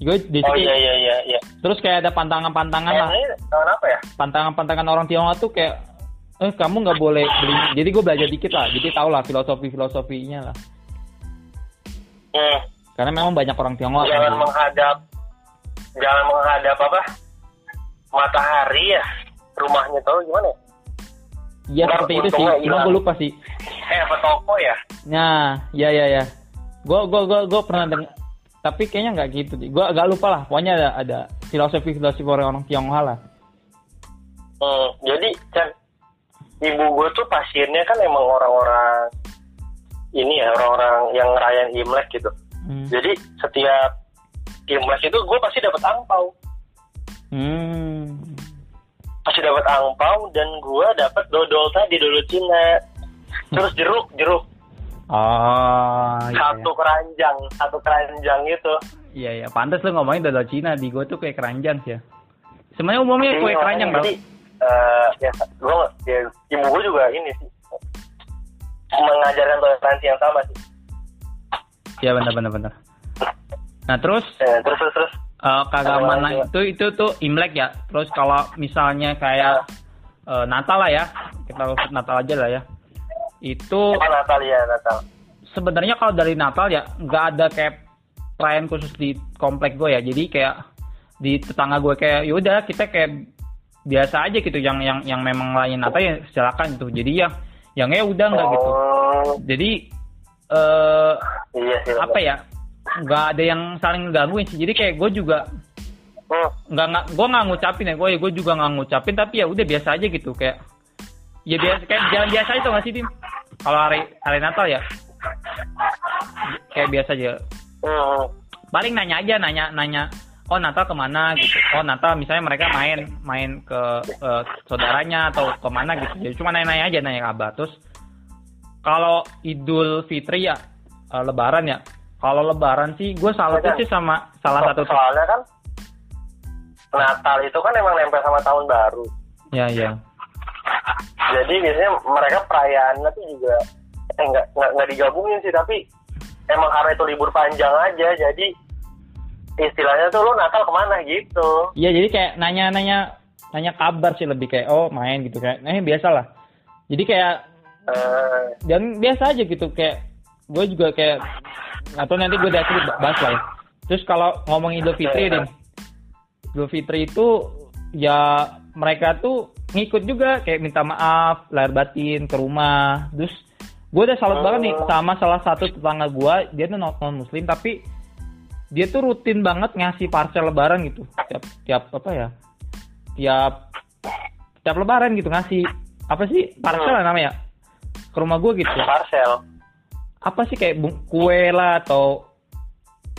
gue di Oh iya iya iya iya. terus kayak ada pantangan-pantangan lah tahun apa ya? pantangan-pantangan orang Tionghoa tuh kayak eh kamu nggak boleh beli ini." jadi gue belajar dikit lah jadi tau lah filosofi filosofinya lah Hmm. karena memang banyak orang Tionghoa jangan kan. menghadap jangan menghadap apa matahari ya rumahnya tahu gimana ya? iya seperti itu sih cuma gue lupa sih eh apa toko ya nah ya ya ya gue gue gue gue pernah dengar tapi kayaknya nggak gitu sih. Gue agak lupa lah. Pokoknya ada ada filosofi filosofi orang orang Tionghoa lah. Hmm, jadi kan ibu gue tuh pasiennya kan emang orang-orang ini ya orang-orang yang ngerayain imlek gitu. Hmm. jadi setiap imlek itu gue pasti dapat angpau. Hmm. pasti dapat angpau dan gue dapat dodol tadi dodol Cina. Terus jeruk jeruk oh iya satu keranjang satu keranjang gitu iya iya. Pantas lu ngomongin dodol Cina di gue tuh kue keranjang sih ya. Sebenarnya umumnya kue Iya, keranjang tau jadi eh, ya gue ya, ibu gue juga ini sih. Mengajarkan toleransi yang sama sih. Iya benar benar benar. Nah terus? Eh, terus terus terus. Eh, keagamaan itu itu tuh Imlek ya. Terus kalau misalnya kayak eh, Natal lah ya, kita Natal aja lah ya. Itu Natal ya Natal sebenarnya kalau dari Natal ya nggak ada kayak perayaan khusus di komplek gue ya. Jadi kayak di tetangga gue kayak yaudah kita kayak biasa aja gitu yang yang yang memang lain Natal ya silakan gitu. Jadi ya yang ya udah nggak gitu. Oh, Jadi eh iya sih apa ya nggak ada yang saling ngegangguin sih jadi kayak gue juga Hmm, nggak nggak gue nggak ngucapin ya gue gue juga nggak ngucapin tapi ya udah biasa aja gitu kayak ya biasa kayak jalan biasa tuh nggak sih tim? Kalau hari hari Natal ya? Kayak biasa aja. Hmm, paling nanya aja nanya nanya oh Natal ke mana? gitu. Oh Natal misalnya mereka main main ke eh, saudaranya atau ke mana gitu jadi cuma nanya-nanya aja nanya kabar. Terus kalau Idul Fitri ya eh, Lebaran ya kalau Lebaran sih gue salutnya sih sama salah satu soalnya kan Natal itu kan emang nempel sama tahun baru. Ya ya jadi biasanya mereka perayaannya tuh juga eh, nggak digabungin sih tapi emang karena itu libur panjang aja jadi istilahnya tuh lu Natal ke mana gitu. Iya jadi kayak nanya-nanya nanya kabar sih lebih kayak oh main gitu kayak. Nah biasa lah. Jadi kayak Eh, dan biasa aja gitu kayak gue juga kayak atau nanti gue dari bahas lah ya. Terus kalau ngomong Idul Fitri Iya. deh, Idul Fitri itu ya mereka tuh ngikut juga kayak minta maaf, lahir batin ke rumah. Terus gue udah salut Oh. banget nih sama salah satu tetangga gue, dia tuh non muslim tapi dia tuh rutin banget ngasih parcel lebaran gitu. Tiap tiap apa ya? Tiap tiap lebaran gitu ngasih. Apa sih? Parcel Hmm. namanya. Ke rumah gue gitu. Parcel. Apa sih kayak kue lah atau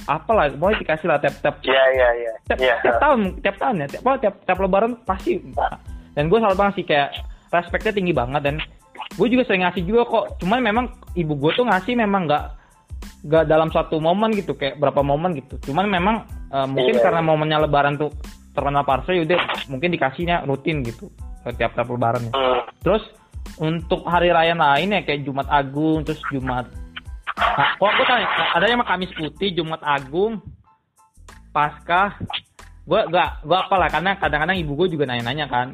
apalah mau dikasih lah tiap tiap iya iya iya. tiap, iya. tiap tahun tiap tahun ya tiap, tiap tiap lebaran pasti dan gue selalu banget sih kayak respeknya tinggi banget dan gue juga sering ngasih juga kok. Cuman memang ibu gue tuh ngasih memang nggak nggak dalam satu momen gitu kayak berapa momen gitu. Cuman memang eh, mungkin Iya, karena momennya lebaran tuh terkenal parcel yaudah mungkin dikasihnya rutin gitu tiap tiap lebaran ya. Hmm. Terus untuk hari raya lain ya kayak Jumat Agung, terus Jumat Nah, kok aku tanya, ada yang Kamis Putih, Jumat Agung, Paskah. Gue gak, gue apalah karena kadang-kadang ibu gue juga nanya-nanya kan.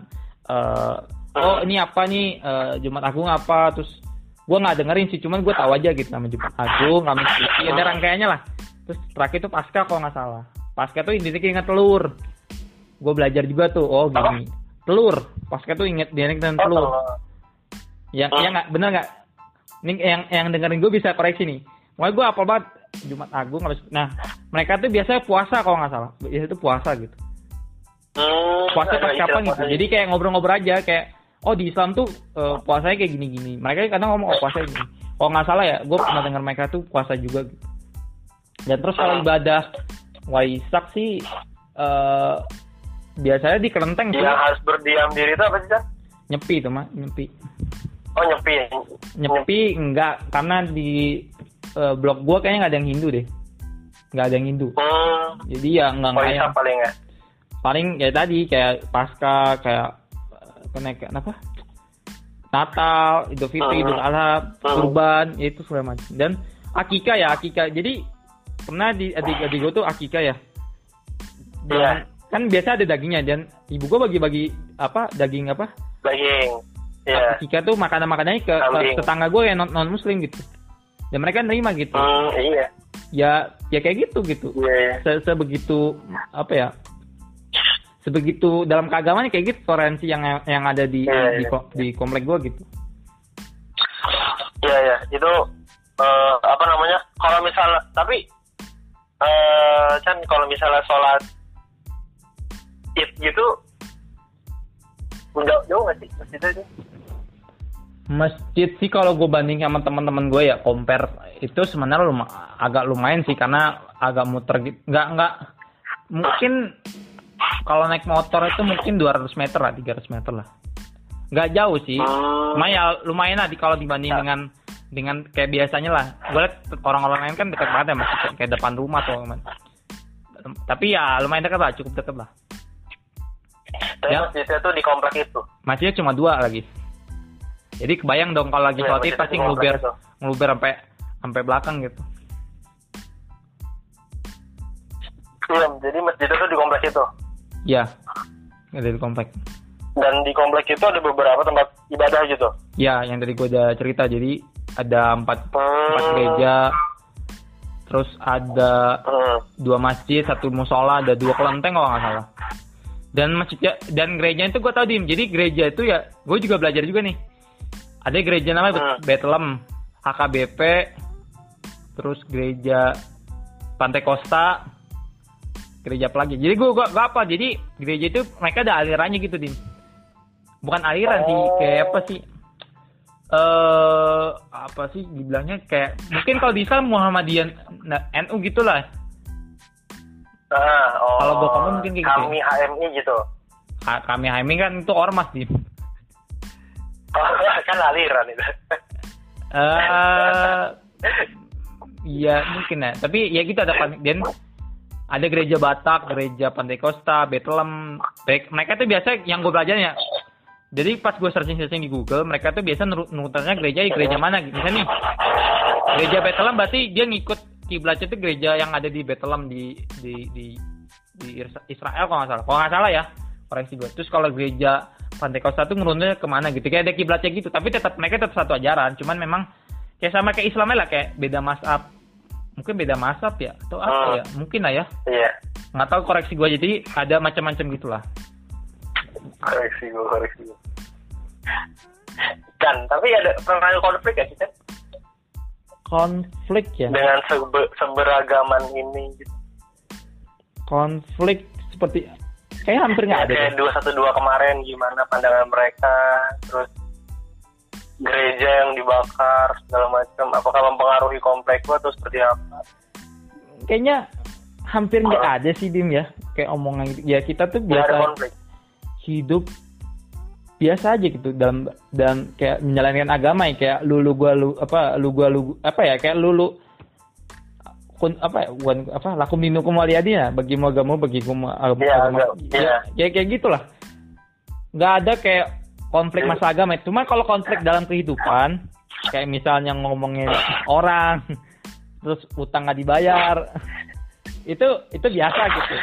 eh oh ini apa nih eh, Jumat Agung apa? Terus gue nggak dengerin sih, cuman gue tahu aja gitu nama Jumat Agung, Kamis Putih, ada rangkaiannya lah. Terus terakhir itu Paskah kalau nggak salah. Paskah tuh intinya ingat telur. Gue belajar juga tuh, oh gini. Telur. Paskah tuh inget dia dengan Oh, telur. telur. Yang yang nggak bener nggak? Ini yang yang dengerin gue bisa koreksi nih. Pokoknya gue apa banget Jumat Agung habis. Nah mereka tuh biasanya puasa kalau nggak salah. Biasanya tuh puasa gitu. Hmm, Puasa pas kapan gitu. Jadi kayak ngobrol-ngobrol aja kayak oh di Islam tuh eh, puasanya kayak gini-gini. Mereka kadang ngomong oh puasa gini. Kalau nggak salah ya, gue pernah dengar mereka tuh puasa juga gitu. Dan terus kalau ibadah Waisak sih eh biasanya di kelenteng sih yang harus berdiam diri itu apa sih nyepi tuh mah nyepi. Oh nyepi. Nyepi enggak karena di uh, blog gua kayaknya nggak ada yang Hindu deh. Nggak ada yang Hindu. Hmm. Jadi ya nggak Oh nggak iya yang paling ya. paling kayak tadi kayak pasca kayak eh, kenaikan apa? Natal, Idul Fitri, Hmm. Idul Adha, Hmm. Kurban, ya itu segala macam. Dan akika ya, akika. Jadi pernah di adik-adik gue tuh akika ya. Dan Iya. kan biasa ada dagingnya dan ibu gue bagi-bagi apa daging apa Daging. Iya. akika tuh makanan-makanannya ke, ke Kambing. tetangga gue yang non, non muslim gitu dan mereka nerima gitu Hmm, iya. ya ya kayak gitu gitu Iya. iya. Se- sebegitu apa ya sebegitu dalam keagamaan kayak gitu toleransi yang yang ada di Iya, di, ko- di komplek gue gitu Iya ya, itu eh, apa namanya? Kalau misalnya, tapi eh kan kalau misalnya sholat id gitu, udah jauh nggak sih masjidnya? Masjid sih kalau gue banding sama teman-teman gue ya compare itu sebenarnya luma, agak lumayan sih karena agak muter gitu nggak nggak mungkin kalau naik motor itu mungkin 200 meter lah 300 meter lah. Nggak jauh sih. Cuma ya lumayan lah di kalau dibanding Ya. dengan dengan kayak biasanya lah. Gue liat orang-orang lain kan dekat banget ya masih kayak- depan rumah tuh tapi ya lumayan dekat lah cukup dekat lah. Tapi Ya. masjidnya tuh di komplek itu. masjidnya cuma dua lagi jadi kebayang dong kalau lagi Iya, sholat pasti ngeluber itu. ngeluber sampai sampai belakang gitu Iya, jadi masjidnya tuh di komplek itu. ya ada di komplek Dan di komplek itu ada beberapa tempat ibadah gitu. ya yang tadi gue udah cerita jadi ada empat empat Hmm. gereja terus ada Hmm. dua masjid satu musola ada dua kelenteng kalau nggak salah dan masjidnya dan gereja itu gue tau dim jadi gereja itu ya gue juga belajar juga nih ada gereja namanya Hmm. Bethlehem HKBP terus gereja Pantai Costa gereja apa lagi? Jadi gue gua, gua apa? Jadi gereja itu mereka ada alirannya gitu dim bukan aliran sih Oh. kayak apa sih? Eh apa sih dibilangnya? Kayak mungkin kalau di Islam Muhammadiyah nah, NU gitulah. Ah, oh, Kalau gua ngomong mungkin kayak gitu Kami HMI gitu. Ka- kami Haimi kan itu ormas dim Oh, kan aliran itu. eh iya mungkin ya. Tapi ya gitu ada dan ada gereja Batak gereja Pantai Costa Bethlehem mereka tuh biasa yang gue belajarnya jadi pas gue searching searching di Google mereka tuh biasa nurut nurutannya gereja di gereja mana? Misalnya nih gereja Bethlehem berarti dia ngikut kiblatnya tuh gereja yang ada di Bethlehem di di di di Is- Israel kalau nggak salah. Kalau nggak salah ya koreksi gue terus kalau gereja Pantai Costa tuh nurunnya ke mana gitu. Kayak ada kiblatnya gitu. Tapi tetap mereka tetap satu ajaran. Cuman memang kayak sama kayak Islamnya lah. Kayak beda masab. Mungkin beda masab ya? Atau apa Hmm. ya? Mungkin lah ya. Iya. nggak tahu koreksi gue jadi ada macam-macam gitulah. Koreksi gue, koreksi gue. Kan, tapi ada pernah konflik ya kita konflik ya? Dengan sebe- seberagaman ini gitu. konflik seperti kayak hampir nggak ada kayak dua satu dua kemarin gimana pandangan mereka? Terus gereja yang dibakar segala macam. Apakah mempengaruhi komplek lu atau seperti apa? Kayaknya hampir nggak ada sih dim ya. Kayak omongan gitu. Ya kita tuh biasa hidup biasa aja gitu. Dalam dan kayak menjalankan agama ya. Kayak lu lu gua lu apa lu gua lu apa ya? Kayak lu lu kun apa ya bukan apa lakum dinukum waliyadina bagi mau agama bagi agama Iya, agama agak- ya, iya. kayak kayak gitulah. Nggak ada kayak konflik Iya. masalah agama. Cuma kalau konflik dalam kehidupan kayak misalnya ngomongin orang terus utang nggak dibayar itu itu biasa gitu.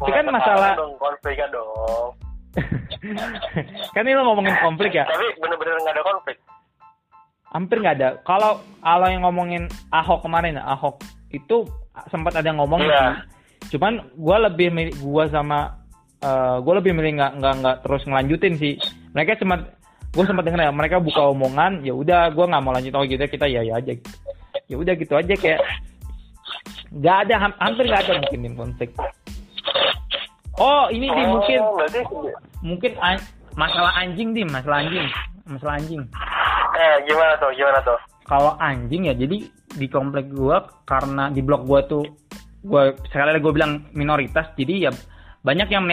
Itu kan masalah dong konfliknya dong. Kan ini lo ngomongin konflik ya? Tapi bener-bener nggak ada konflik. Hampir nggak ada. Kalau kalau yang ngomongin Ahok kemarin ya, Ahok itu sempat ada yang ngomong Iya. sih cuman gue lebih milih gue sama gue lebih milih nggak nggak nggak terus ngelanjutin sih. Mereka sempat gue sempat denger ya mereka buka omongan ya udah gue nggak mau lanjut oh gitu kita ya ya aja. Ya udah gitu aja kayak nggak ada ham- hampir nggak ada mungkin di konflik. Oh ini di Oh, mungkin berarti mungkin an- masalah anjing dim masalah anjing masalah anjing. Eh gimana tuh gimana tuh kalau anjing ya jadi di komplek gua karena di blok gua tuh gua sekali lagi gua bilang minoritas jadi ya banyak yang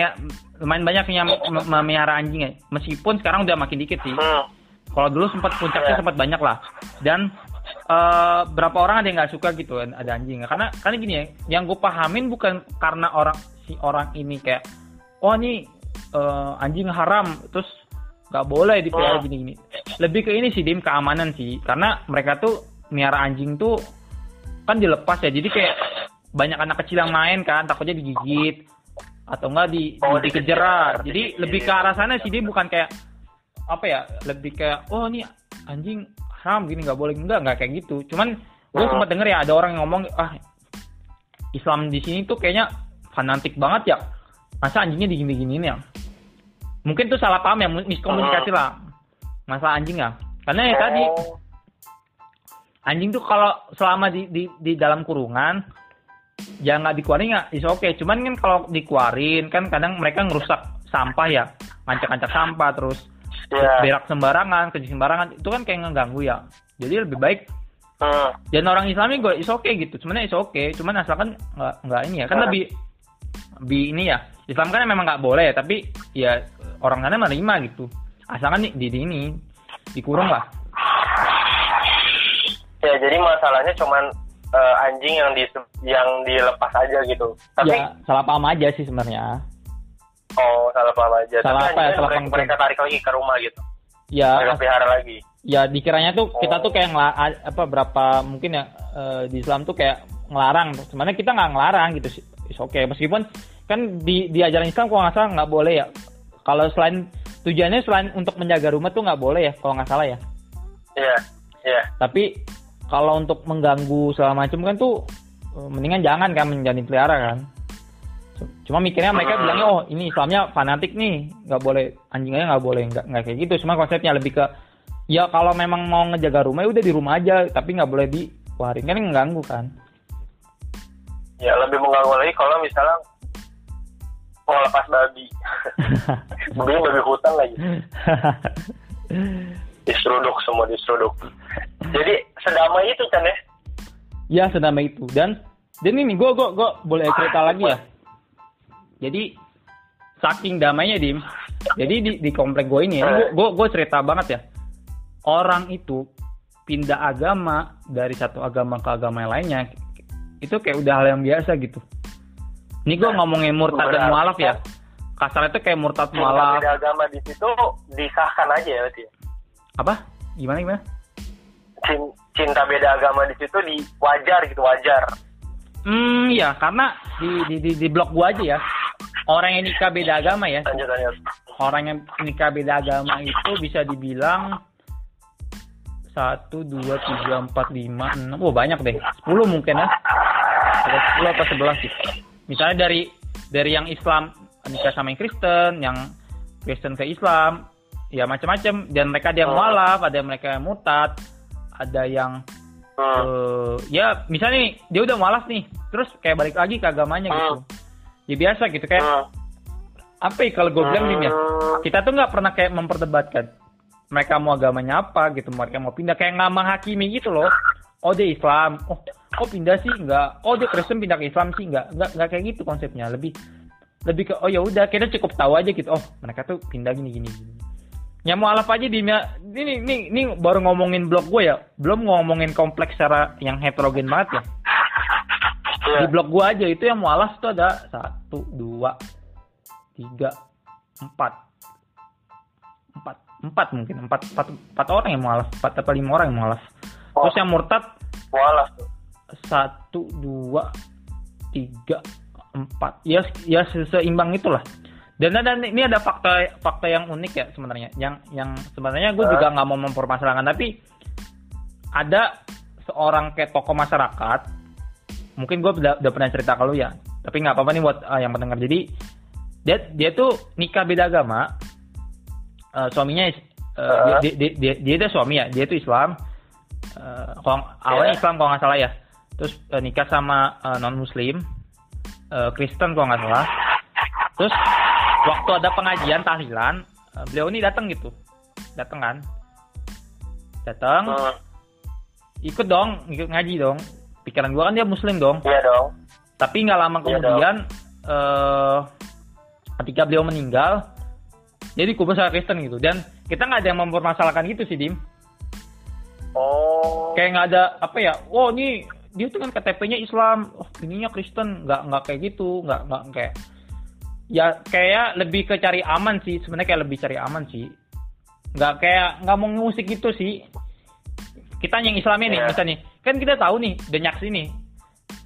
lumayan banyak yang mem- memelihara anjing ya meskipun sekarang udah makin dikit sih hmm. Kalau dulu sempat puncaknya Iya. sempat banyak lah. Dan eh, berapa orang ada yang nggak suka gitu ada anjing. Karena karena gini ya, yang gue pahamin bukan karena orang si orang ini kayak oh ini eh, anjing haram terus nggak boleh dipelihara gini-gini. Lebih ke ini sih dim keamanan sih. Karena mereka tuh miara anjing tuh kan dilepas ya. Jadi kayak banyak anak kecil yang main kan takutnya digigit atau enggak di, Oh, di- dikejar. Jadi digigit. lebih ke arah sana sih dia bukan kayak apa ya lebih kayak oh ini anjing haram gini nggak boleh enggak nggak kayak gitu cuman gue Hmm. sempat denger ya ada orang yang ngomong ah Islam di sini tuh kayaknya fanatik banget ya masa anjingnya digini-giniin ya mungkin tuh salah paham ya miskomunikasi lah masalah anjing ya. Karena ya tadi Oh, anjing tuh kalau selama di di, di dalam kurungan ya nggak dikeluarin nggak is oke cuman kan kalau dikeluarin kan kadang mereka ngerusak sampah ya. Ngancak-ngancak sampah terus Iya. berak sembarangan kencing sembarangan itu kan kayak ngeganggu ya. Jadi lebih baik Hmm. dan orang Islami gue is oke gitu. Cuman is oke cuman asalkan nggak nggak ini ya. Kan Ah. lebih lebih ini ya. Islam kan memang nggak boleh ya tapi ya orang sana menerima gitu asalkan di, di, ini dikurung lah Ya, jadi masalahnya cuman eh, anjing yang di yang dilepas aja gitu. Tapi ya salah paham aja sih sebenarnya oh salah paham aja. Salah Tapi apa ya? Salah mereka, paham. mereka tarik lagi ke rumah gitu. ya Mereka pelihara lagi. ya dikiranya tuh kita Oh. tuh kayak ngela, a- apa berapa mungkin ya eh, di Islam tuh kayak ngelarang sebenarnya kita nggak ngelarang gitu sih oke meskipun kan di di ajaran Islam kalau nggak salah nggak boleh ya kalau selain tujuannya selain untuk menjaga rumah tuh nggak boleh ya kalau nggak salah ya Iya. Iya. tapi kalau untuk mengganggu segala macam kan tuh eh, mendingan jangan kan menjadi pelihara kan cuma mikirnya mereka Hmm. bilangnya oh ini Islamnya fanatik nih nggak boleh anjingnya nggak boleh nggak nggak kayak gitu cuma konsepnya lebih ke ya kalau memang mau ngejaga rumah ya udah di rumah aja tapi nggak boleh dikeluarin kan mengganggu kan Ya lebih mengganggu lagi kalau misalnya mau lepas babi. babi babi hutan lagi. Diseruduk semua diseruduk. Jadi sedamai itu kan ya? ya sedamai itu dan dan ini gue gue gue boleh cerita lagi ya jadi saking damainya dim jadi di di komplek gue ini ya gue gue gue cerita banget ya orang itu pindah agama dari satu agama ke agama yang lainnya itu kayak udah hal yang biasa gitu ini gue ngomongin murtad dan mualaf ya kasarnya itu kayak murtad mualaf beda agama di situ disahkan aja ya berarti. ya? apa gimana gimana Cin- Cinta beda agama di situ di wajar gitu wajar. Hmm, ya karena di di di, di blog gua aja ya. Orang yang nikah beda agama ya. Lanjut lanjut. Orang yang nikah beda agama itu bisa dibilang satu dua tiga empat lima enam oh banyak deh sepuluh mungkin ya sepuluh atau sebelas sih misalnya dari dari yang Islam nikah sama yang Kristen yang Kristen ke Islam ya macam-macam. Dan mereka ada yang Oh. mualaf ada yang mereka yang mutad ada yang eh, ya misalnya nih dia udah malas nih terus kayak balik lagi ke agamanya gitu. Ya biasa gitu kayak apa ya kalau gue bilang Dim, ya kita tuh nggak pernah kayak memperdebatkan mereka mau agamanya apa gitu mereka mau pindah kayak nggak menghakimi gitu loh. Oh dia Islam. Oh oh pindah sih nggak oh dia Kristen pindah ke Islam sih nggak nggak nggak kayak gitu konsepnya. Lebih lebih ke oh ya udah kita cukup tahu aja gitu. Oh mereka tuh pindah gini gini gini. Ya mau alaf aja di ini ini ini baru ngomongin blog gue ya. Belum ngomongin kompleks secara yang heterogen banget ya. Iya. di blog gua aja itu yang mualaf tuh ada satu dua tiga empat. Empat empat mungkin. Empat empat, empat orang yang mualaf. Empat atau lima orang yang mualaf. Oh. terus yang murtad? Walah tuh. Satu dua tiga empat ya ya se- seimbang itulah dan ada ini ada fakta fakta yang unik ya sebenarnya yang yang sebenarnya gue Hah? juga nggak mau mempermasalahkan tapi ada seorang kayak tokoh masyarakat mungkin gue udah, udah pernah cerita ke lu ya tapi nggak apa-apa nih buat uh, yang pendengar jadi dia dia tuh nikah beda agama Uh, suaminya uh, Hah? dia, dia, dia, dia, dia suami ya dia tuh Islam Uh, kalau awalnya Iya. Islam kalau nggak salah ya terus uh, nikah sama non Muslim Kristen kalau nggak salah. Terus waktu ada pengajian tahlilan uh, beliau ini datang gitu. Datang kan? Datang. Hmm. ikut dong ikut ngaji dong. Pikiran gua kan dia Muslim dong. Iya dong. tapi nggak lama Iya kemudian eh ketika beliau meninggal jadi kubur sama Kristen gitu. Dan kita nggak ada yang mempermasalahkan gitu sih dim. Oh. kayak nggak ada apa ya oh ini dia tuh kan KTP-nya Islam. Oh ininya Kristen. Nggak nggak kayak gitu. Nggak nggak kayak ya kayak lebih ke cari aman sih. Sebenarnya kayak lebih cari aman sih. Nggak kayak nggak mau ngusik gitu sih. Kita yang Islam ini Iya. misalnya kan kita tahu nih denyak sini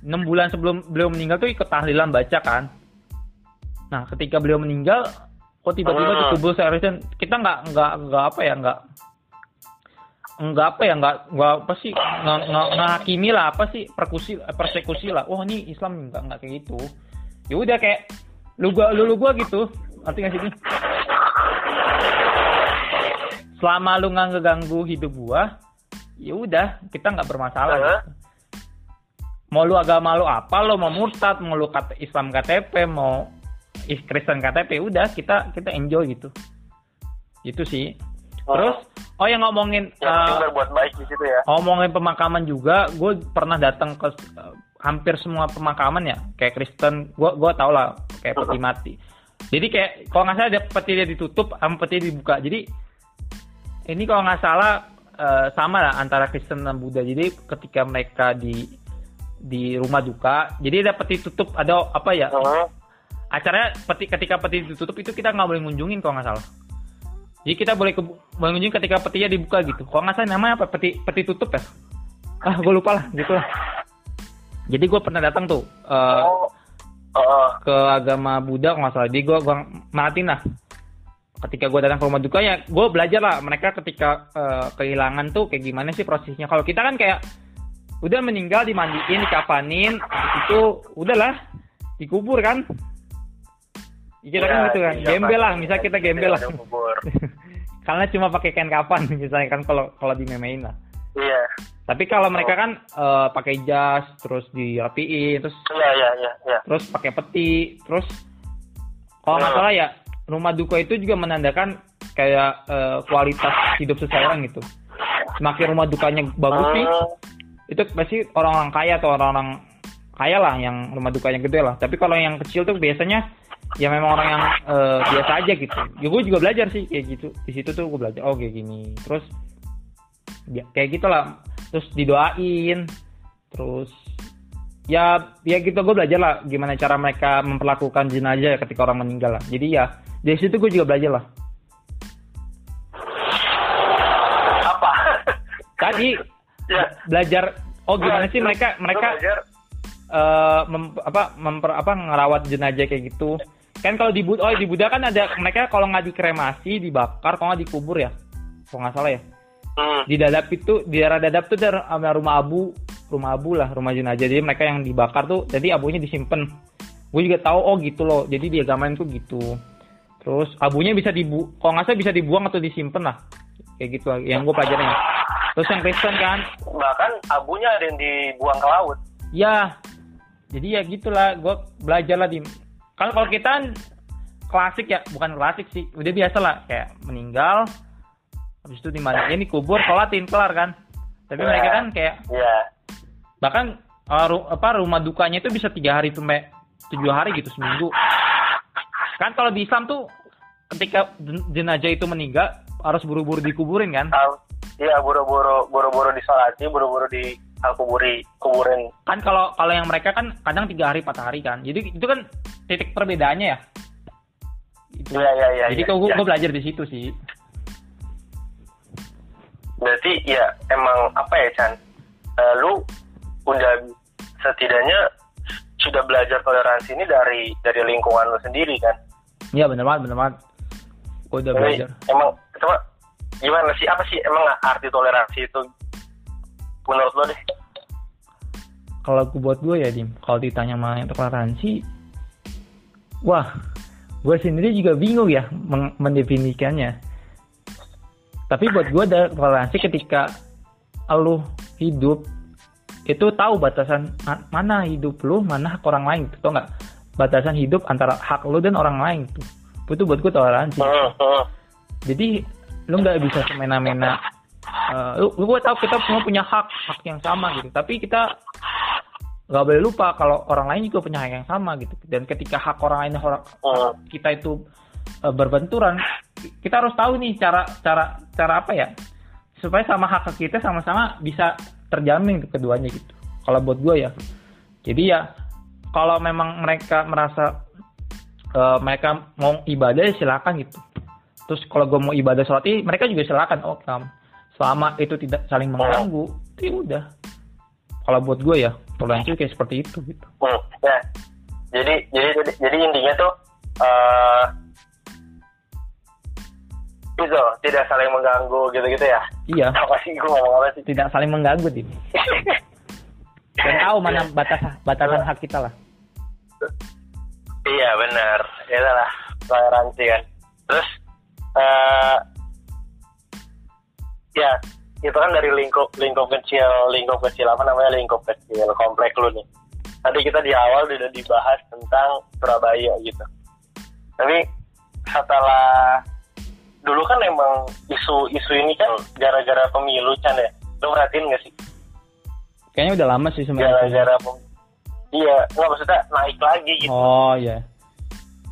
enam bulan sebelum beliau meninggal tuh ikut tahlilan baca kan. Nah ketika beliau meninggal kok tiba-tiba Hmm. dikubur seharusnya? Kita nggak nggak nggak apa ya nggak nggak apa ya nggak nggak apa sih ngehakimi lah apa sih persekusi persekusi lah. Wah ini Islam nggak nggak kayak gitu. Ya udah kayak lu gua lu, lu gua gitu. Arti nggak sih selama lu nggak ngeganggu hidup gua ya udah kita nggak bermasalah. Heeh. gitu. mau lu agama lu apa lo mau murtad mau lu kata Islam KTP mau is Kristen KTP udah kita kita enjoy gitu. Itu sih terus oh yang ngomongin yang eh, penting berbuat baik di situ ya. ngomongin pemakaman juga gue pernah datang ke eh, hampir semua pemakaman ya kayak Kristen gue gua tau lah kayak peti mati. Jadi kayak kalau nggak salah ada peti dia ditutup sama peti dibuka. Jadi ini kalau nggak salah eh, sama lah antara Kristen dan Buddha. Jadi ketika mereka di di rumah duka jadi ada peti tutup ada apa ya? Heeh. acaranya peti ketika peti ditutup itu kita nggak boleh ngunjungin kalau nggak salah jadi kita boleh ke, boleh ngunjungin ketika petinya dibuka gitu. Kalau nggak salah namanya apa? Peti peti tutup ya? Ah gue lupa lah gitu lah jadi gue pernah datang tuh eh, Oh. Heeh. ke agama Buddha kalau nggak salah. Jadi gue gue maratin lah. Ketika gue datang ke rumah duka ya gue belajar lah mereka ketika eh, kehilangan tuh kayak gimana sih prosesnya. Kalau kita kan kayak udah meninggal dimandiin dikafanin itu udahlah dikubur kan kita kan Ya, gitu kan iya, gembel lah pasti. misal kita gembel lah karena cuma pakai kain kafan misalnya kan kalau kalau dimemein lah Iya. tapi kalau mereka kan eh, pakai jas terus dirapiin terus Iya, iya, iya, iya. terus pakai peti terus kalau nggak salah ya rumah duka itu juga menandakan kayak eh, kualitas hidup seseorang gitu semakin rumah dukanya bagus sih Hmm. itu pasti orang-orang kaya atau orang-orang kaya lah yang rumah dukanya gede lah tapi kalau yang kecil tuh biasanya ya memang orang yang eh, biasa aja gitu. Ya gue juga belajar sih kayak gitu. Di situ tuh gue belajar oh kayak gini. Terus ya, kayak gitulah. Terus didoain. Terus ya ya gitu gue belajar lah gimana cara mereka memperlakukan jenazah ketika orang meninggal lah. Jadi ya dari situ gue juga belajar lah. Apa? tadi ya. belajar oh gimana sih mereka mereka belajar. eh, mem- apa memper apa ngerawat jenazah kayak gitu kan kalau di Buddha oh di Buddha kan ada mereka kalau nggak dikremasi dibakar kalau nggak dikubur ya? Kalau nggak salah ya? Hmm. di dadap itu di daerah dadap tuh ada ada rumah abu rumah abu lah rumah jenazah. Jadi mereka yang dibakar tuh jadi abunya disimpan gue juga tahu oh gitu loh. Jadi di agama itu gitu. Terus abunya bisa dibu kalau nggak salah bisa dibuang atau disimpan lah. Kayak gitu lah yang gue pelajarin. Terus yang Kristen kan? Bahkan abunya ada yang dibuang ke laut. ya jadi ya gitulah gue belajar lah di kalau kalau kita kan klasik ya bukan klasik sih. Udah biasa lah kayak meninggal habis itu dimandiin dikubur sholatin kelar kan. Tapi mereka kan kayak Iya. bahkan uh, ru- apa rumah dukanya itu bisa tiga hari sampai tujuh hari gitu seminggu. Kan kalau di Islam tuh ketika jen- jenazah itu meninggal harus buru-buru dikuburin kan. Iya, buru-buru buru-buru disolati, buru-buru di kuburi, kuburin. kan kalau kalau yang mereka kan kadang tiga hari empat hari kan jadi itu kan titik perbedaannya ya Iya, iya, iya. jadi iya, kalau gue iya. belajar di situ sih Berarti ya emang apa ya Chan? Eh, lu udah setidaknya sudah belajar toleransi ini dari dari lingkungan lu sendiri kan? Iya bener banget bener banget gue udah Jadi, belajar emang coba gimana sih apa sih emang arti toleransi itu menurut lo deh? kalau gue buat gue ya dim kalau ditanya mengenai toleransi wah gue sendiri juga bingung ya mendefinisikannya tapi buat gue ada toleransi ketika lu hidup itu tahu batasan ma- mana hidup lu mana hak orang lain gitu tau nggak batasan hidup antara hak lu dan orang lain tuh itu buat gue toleransi Hmm, hmm. jadi lu nggak bisa semena-mena eh, lu gue tahu kita semua punya hak hak yang sama gitu tapi kita nggak boleh lupa kalau orang lain juga punya hak yang sama gitu dan ketika hak orang lain orang Hmm. kita itu eh, berbenturan kita harus tahu nih cara cara cara apa ya supaya sama hak kita sama-sama bisa terjamin ke keduanya gitu. Kalau buat gue ya. Jadi ya kalau memang mereka merasa uh, mereka mau ibadah ya silakan gitu. Terus kalau gue mau ibadah sholat ini mereka juga silakan. Oh. Selama itu tidak saling mengganggu, itu ya udah. Kalau buat gue ya toleransi kayak seperti itu gitu. Hmm, ya. Jadi jadi jadi, jadi intinya tuh uh, itu tidak saling mengganggu gitu-gitu ya. Iya. Apa sih gue ngomong apa sih? Tidak saling mengganggu, Dim. Dan tahu mana batas batasan hak kita lah. Iya benar, itu lah toleransi kan. Terus uh, ya itu kan dari lingkup lingkup kecil lingkup kecil apa namanya lingkup kecil komplek lu nih. Tadi kita di awal sudah dibahas tentang Surabaya gitu. Tapi setelah dulu kan emang isu-isu ini kan gara-gara pemilu Chan ya. Lu perhatiin gak sih? Kayaknya udah lama sih sebenarnya. Gara-gara Iya, nggak maksudnya naik lagi gitu. Oh iya.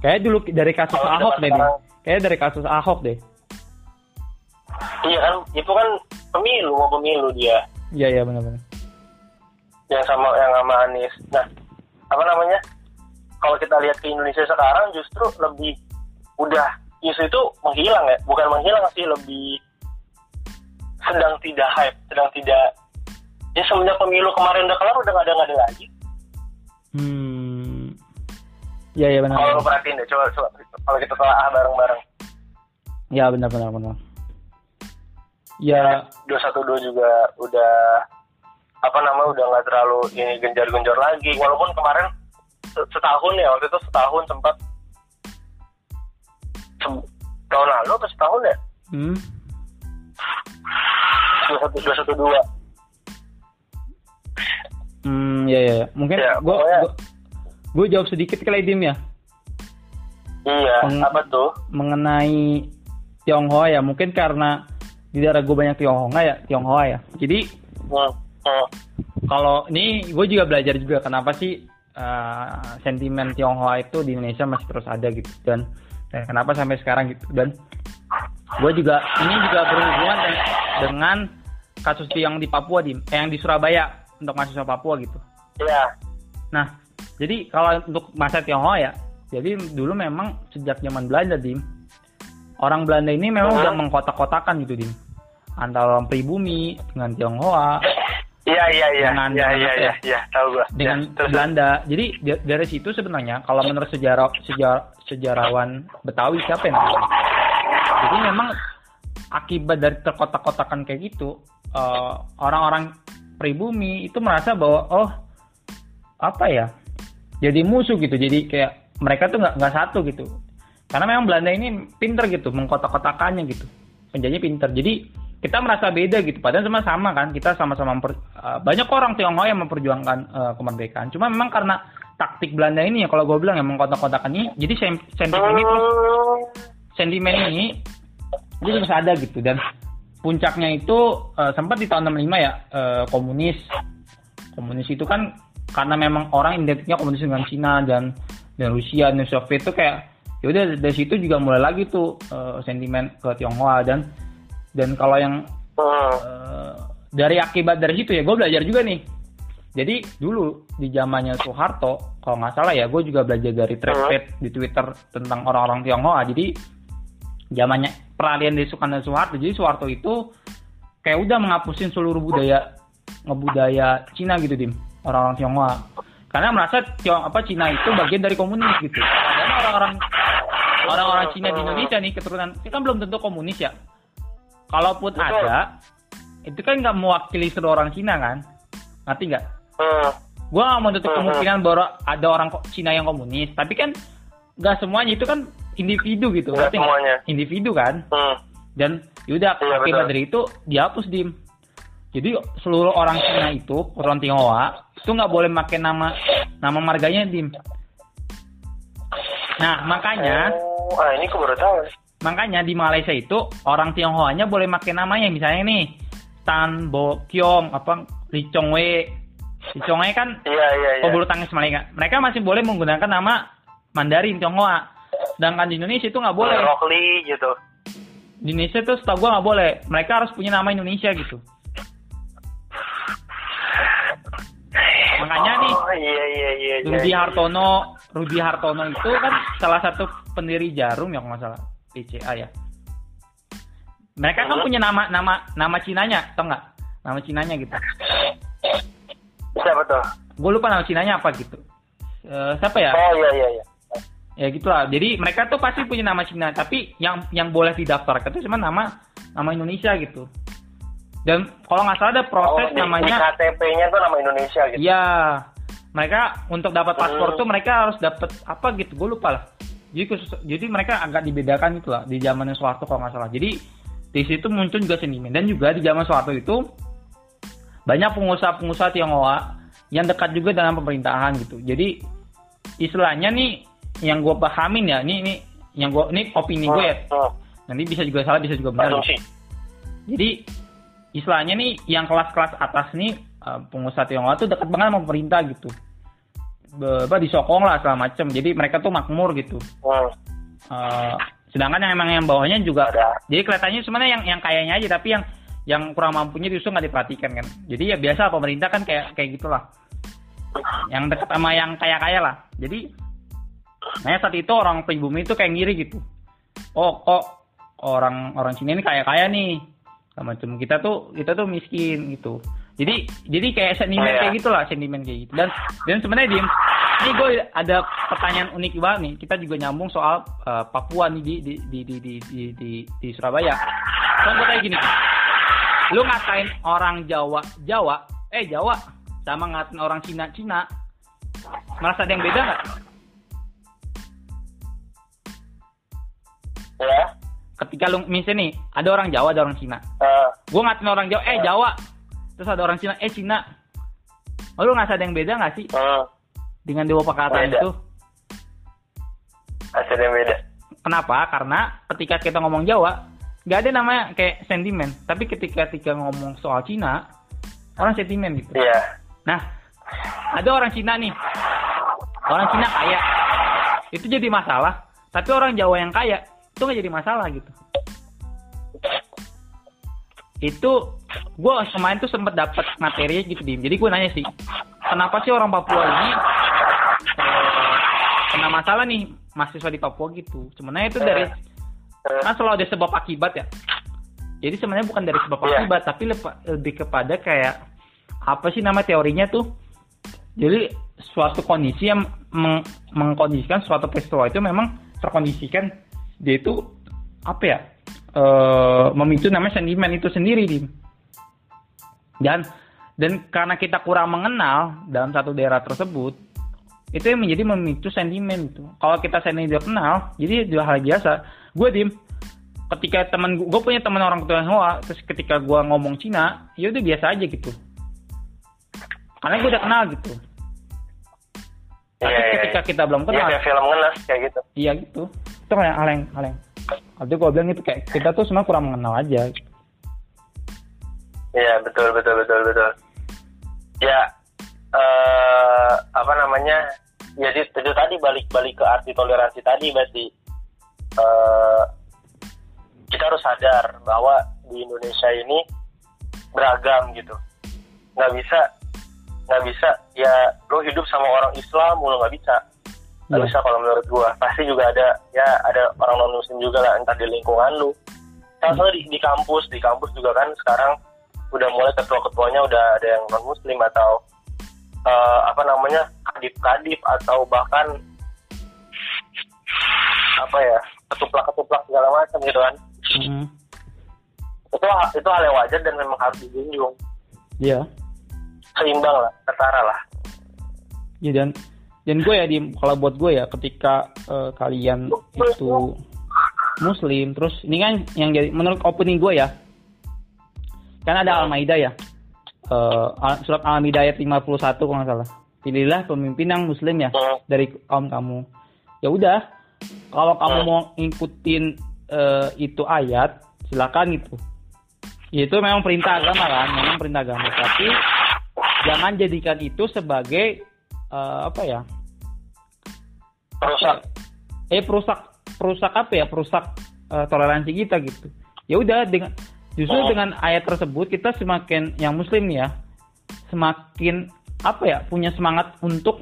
Kayak dulu dari kasus Kalo Ahok deh. Sekarang, Kayak dari kasus Ahok deh. Iya kan, itu kan pemilu mau pemilu dia. Iya iya benar-benar. Yang sama yang sama Anies. Nah, apa namanya? Kalau kita lihat ke Indonesia sekarang justru lebih udah isu itu menghilang ya, bukan menghilang sih lebih sedang tidak hype, sedang tidak ya semenjak pemilu kemarin udah kelar udah nggak ada nggak ada lagi. Hmm. Ya ya benar. Kalau perhatiin deh, coba coba kalau kita telah bareng-bareng. Ya benar benar benar. Ya. Dua satu dua juga udah apa nama udah nggak terlalu ini genjar-genjor lagi. Walaupun kemarin setahun ya waktu itu setahun sempat tahun lalu atau setahun ya? Hmm. Dua satu dua satu dua. Hmm, ya ya. Mungkin ya, gue gue jawab sedikit kali dim ya. Iya. Meng apa tuh? Mengenai Tionghoa ya, mungkin karena di daerah gue banyak Tionghoa ya, Tionghoa ya. Jadi. Hmm. kalau ini gue juga belajar juga kenapa sih uh, sentimen Tionghoa itu di Indonesia masih terus ada gitu dan dan kenapa sampai sekarang gitu dan gue juga ini juga berhubungan dengan, dengan kasus yang di Papua di eh, yang di Surabaya untuk mahasiswa Papua gitu. Iya. Nah, jadi kalau untuk masa Tionghoa ya, jadi dulu memang sejak zaman Belanda, Dim, orang Belanda ini memang uh udah mengkotak-kotakan gitu, Dim. Antara orang pribumi dengan Tionghoa. Iya, iya, iya. Dengan, iya, iya, iya, iya, tahu gua. Dengan ya, Belanda. Jadi dari situ sebenarnya kalau menurut sejarah sejarah sejarawan Betawi siapa yang namanya? Jadi memang akibat dari terkotak-kotakan kayak gitu, uh, orang-orang pribumi itu merasa bahwa oh apa ya jadi musuh gitu jadi kayak mereka tuh nggak nggak satu gitu karena memang Belanda ini pinter gitu mengkotak-kotakannya gitu. Penjajahnya pinter. Jadi kita merasa beda gitu. Padahal sama sama kan kita sama-sama uh, banyak orang Tionghoa yang memperjuangkan uh, kemerdekaan. Cuma memang karena taktik Belanda ini ya kalau gue bilang yang mengkotak-kotakan ini jadi sentimen ini sentimen ini itu terus ada gitu. Dan puncaknya itu uh, sempat di tahun 65 ya uh, komunis. Komunis itu kan karena memang orang identiknya komunis dengan Cina dan dan Rusia dan Soviet itu kayak ya udah dari situ juga mulai lagi tuh uh, sentimen ke Tionghoa dan dan kalau yang uh, dari akibat dari situ ya gue belajar juga nih. Jadi dulu di zamannya Soeharto kalau nggak salah ya gue juga belajar dari thread di Twitter tentang orang-orang Tionghoa. Jadi zamannya peralihan dari Soekarno dan Soeharto jadi Soeharto itu kayak udah menghapusin seluruh budaya ngebudaya Cina gitu dim. Orang-orang Tionghoa. Karena merasa Tiong apa Cina itu bagian dari komunis gitu. Karena orang-orang orang-orang Cina di Indonesia nih keturunan itu kan belum tentu komunis ya. Kalaupun ada itu kan nggak mewakili seluruh orang Cina kan? Ngerti nggak? Uh, gue nggak mau tutup kemungkinan bahwa ada orang Cina yang komunis tapi kan nggak semuanya itu kan individu gitu nggak semuanya. Individu kan? Hmm. dan yaudah iya, akibat dari itu dihapus dim. Jadi seluruh orang Cina itu orang Tionghoa itu nggak boleh pakai nama nama marganya dim nah makanya oh, ah, ini aku baru tahu. makanya di Malaysia itu orang Tionghoanya boleh pakai namanya. Misalnya nih Tan Bo Kiong apa Li Chong Wei. Li Chong Wei kan iya, iya, iya. pebulu tangkis Malaysia. Mereka masih boleh menggunakan nama Mandarin Tionghoa. Sedangkan di Indonesia itu nggak boleh. Gitu. Di Indonesia tuh setahu gue nggak boleh. Mereka harus punya nama Indonesia gitu makanya nih Oh iya iya iya. iya, Rudi iya. Hartono Rudi Hartono itu kan salah satu pendiri Jarum ya kalau nggak salah PCA ya mereka kan punya nama nama nama Cinanya tau nggak nama Cinanya gitu Siapa tuh? gue lupa nama Cinanya apa gitu Eh, siapa ya Oh iya iya iya. ya gitulah jadi mereka tuh pasti punya nama Cina tapi yang yang boleh didaftarkan itu cuma nama nama Indonesia gitu dan kalau nggak salah ada proses oh, di, namanya di KTP-nya tuh nama Indonesia gitu. Iya, mereka untuk dapat paspor Hmm. tuh mereka harus dapat apa gitu, gue lupa lah. Jadi khusus, jadi mereka agak dibedakan gitu lah di zaman Soeharto kalau nggak salah. Jadi di situ muncul juga seniman dan juga di zaman Soeharto itu banyak pengusaha-pengusaha Tionghoa yang dekat juga dengan pemerintahan gitu. Jadi istilahnya nih yang gue pahamin ya, ini ini yang gue ini opini gue ya. Hmm, Nanti bisa juga salah, bisa juga benar. Jadi istilahnya nih yang kelas-kelas atas nih eh, pengusaha Tionghoa tuh dekat banget sama pemerintah gitu. Apa, disokong lah segala macem. Jadi mereka tuh makmur gitu. Eh, sedangkan yang emang yang bawahnya juga ada. jadi kelihatannya sebenarnya yang yang kayanya aja tapi yang yang kurang mampunya justru nggak diperhatikan kan. Jadi ya biasa pemerintah kan kayak kayak gitulah. Yang dekat sama yang kaya-kaya lah. Jadi nah saat itu orang pribumi itu kayak ngiri gitu. Oh kok orang orang Cina ini kaya-kaya nih. Macam kita tuh kita tuh miskin gitu. Jadi jadi kayak sentimen Iya. kayak gitulah sentimen kayak gitu. Dan dan sebenarnya dim ini gue ada pertanyaan unik banget nih. Kita juga nyambung soal eh, Papua nih di di di di di di, di, di Surabaya. Kan gue kayak gini. Lu ngatain orang Jawa Jawa, eh Jawa sama ngatain orang Cina Cina. Merasa ada yang beda nggak? Ya. Ketika lu misalnya nih, ada orang Jawa, ada orang Cina. Eh, Gue ngatain orang Jawa, eh Jawa. Terus ada orang Cina, eh Cina. Oh, lu ngerasa ada yang beda nggak sih hmm, dengan dua perkataan itu? hasilnya beda. Kenapa? Karena ketika kita ngomong Jawa, nggak ada namanya kayak sentimen. Tapi ketika ketika ngomong soal Cina, orang sentimen gitu. Iya. Nah, ada orang Cina nih. Orang Cina kaya. Itu jadi masalah. Tapi orang Jawa yang kaya, itu nggak jadi masalah gitu. Itu, gue kemarin tuh sempet dapet materinya gitu, Dim. Jadi gue nanya sih, kenapa sih orang Papua ini eh, kena masalah nih mahasiswa di Papua gitu. Sebenarnya itu dari, kan selalu ada sebab akibat ya. Jadi sebenarnya bukan dari sebab Iya. akibat, tapi lepa- lebih kepada kayak apa sih nama teorinya tuh? Jadi suatu kondisi yang meng- mengkondisikan suatu peristiwa itu memang terkondisikan dia itu apa ya? eh memicu namanya sentimen itu sendiri, Dim. Dan dan karena kita kurang mengenal dalam satu daerah tersebut, itu yang menjadi memicu sentimen itu. Kalau kita sendiri tidak kenal, jadi dua hal biasa. Gue dim, ketika teman gue, punya teman orang Tionghoa, terus ketika gue ngomong Cina, ya udah biasa aja gitu. Karena gue udah kenal gitu. Tapi Iya, iya, ketika iya. kita belum Iya kenal, kayak film ngenes kayak gitu. iya gitu. Itu kayak hal yang. Waktu gue bilang itu kayak kita tuh semua kurang mengenal aja. Iya betul betul betul betul. Ya eh apa namanya? Ya itu tadi balik balik ke arti toleransi tadi berarti eh kita harus sadar bahwa di Indonesia ini beragam gitu. Nggak bisa nggak bisa ya lo hidup sama orang Islam lo nggak bisa nggak Iya. bisa kalau menurut gua pasti juga ada ya ada orang non muslim juga lah entah di lingkungan lu Contohnya di, di kampus di kampus juga kan sekarang udah mulai ketua-ketuanya udah ada yang non muslim atau eh, apa namanya kadip-kadip atau bahkan apa ya ketuplak-ketuplak segala macam gitu kan Mhm. itu itu hal yang wajar dan memang harus dijunjung Iya. seimbang lah setara lah Ya dan dan gue ya di kalau buat gue ya ketika eh, kalian itu muslim terus ini kan yang jadi menurut opening gue ya kan ada Al-Maidah ya Al- surat Al-Maidah ayat 51 kalau nggak salah pilihlah pemimpin yang muslim ya Hmm. dari kaum kamu ya udah kalau kamu Hmm. mau ngikutin eh, itu ayat silakan gitu itu memang perintah agama kan memang perintah agama tapi jangan jadikan itu sebagai eh, apa ya rusak eh perusak. Perusak apa ya? Perusak eh, toleransi kita gitu. Ya udah dengan justru Oh. dengan ayat tersebut kita semakin yang muslim nih ya semakin apa ya punya semangat untuk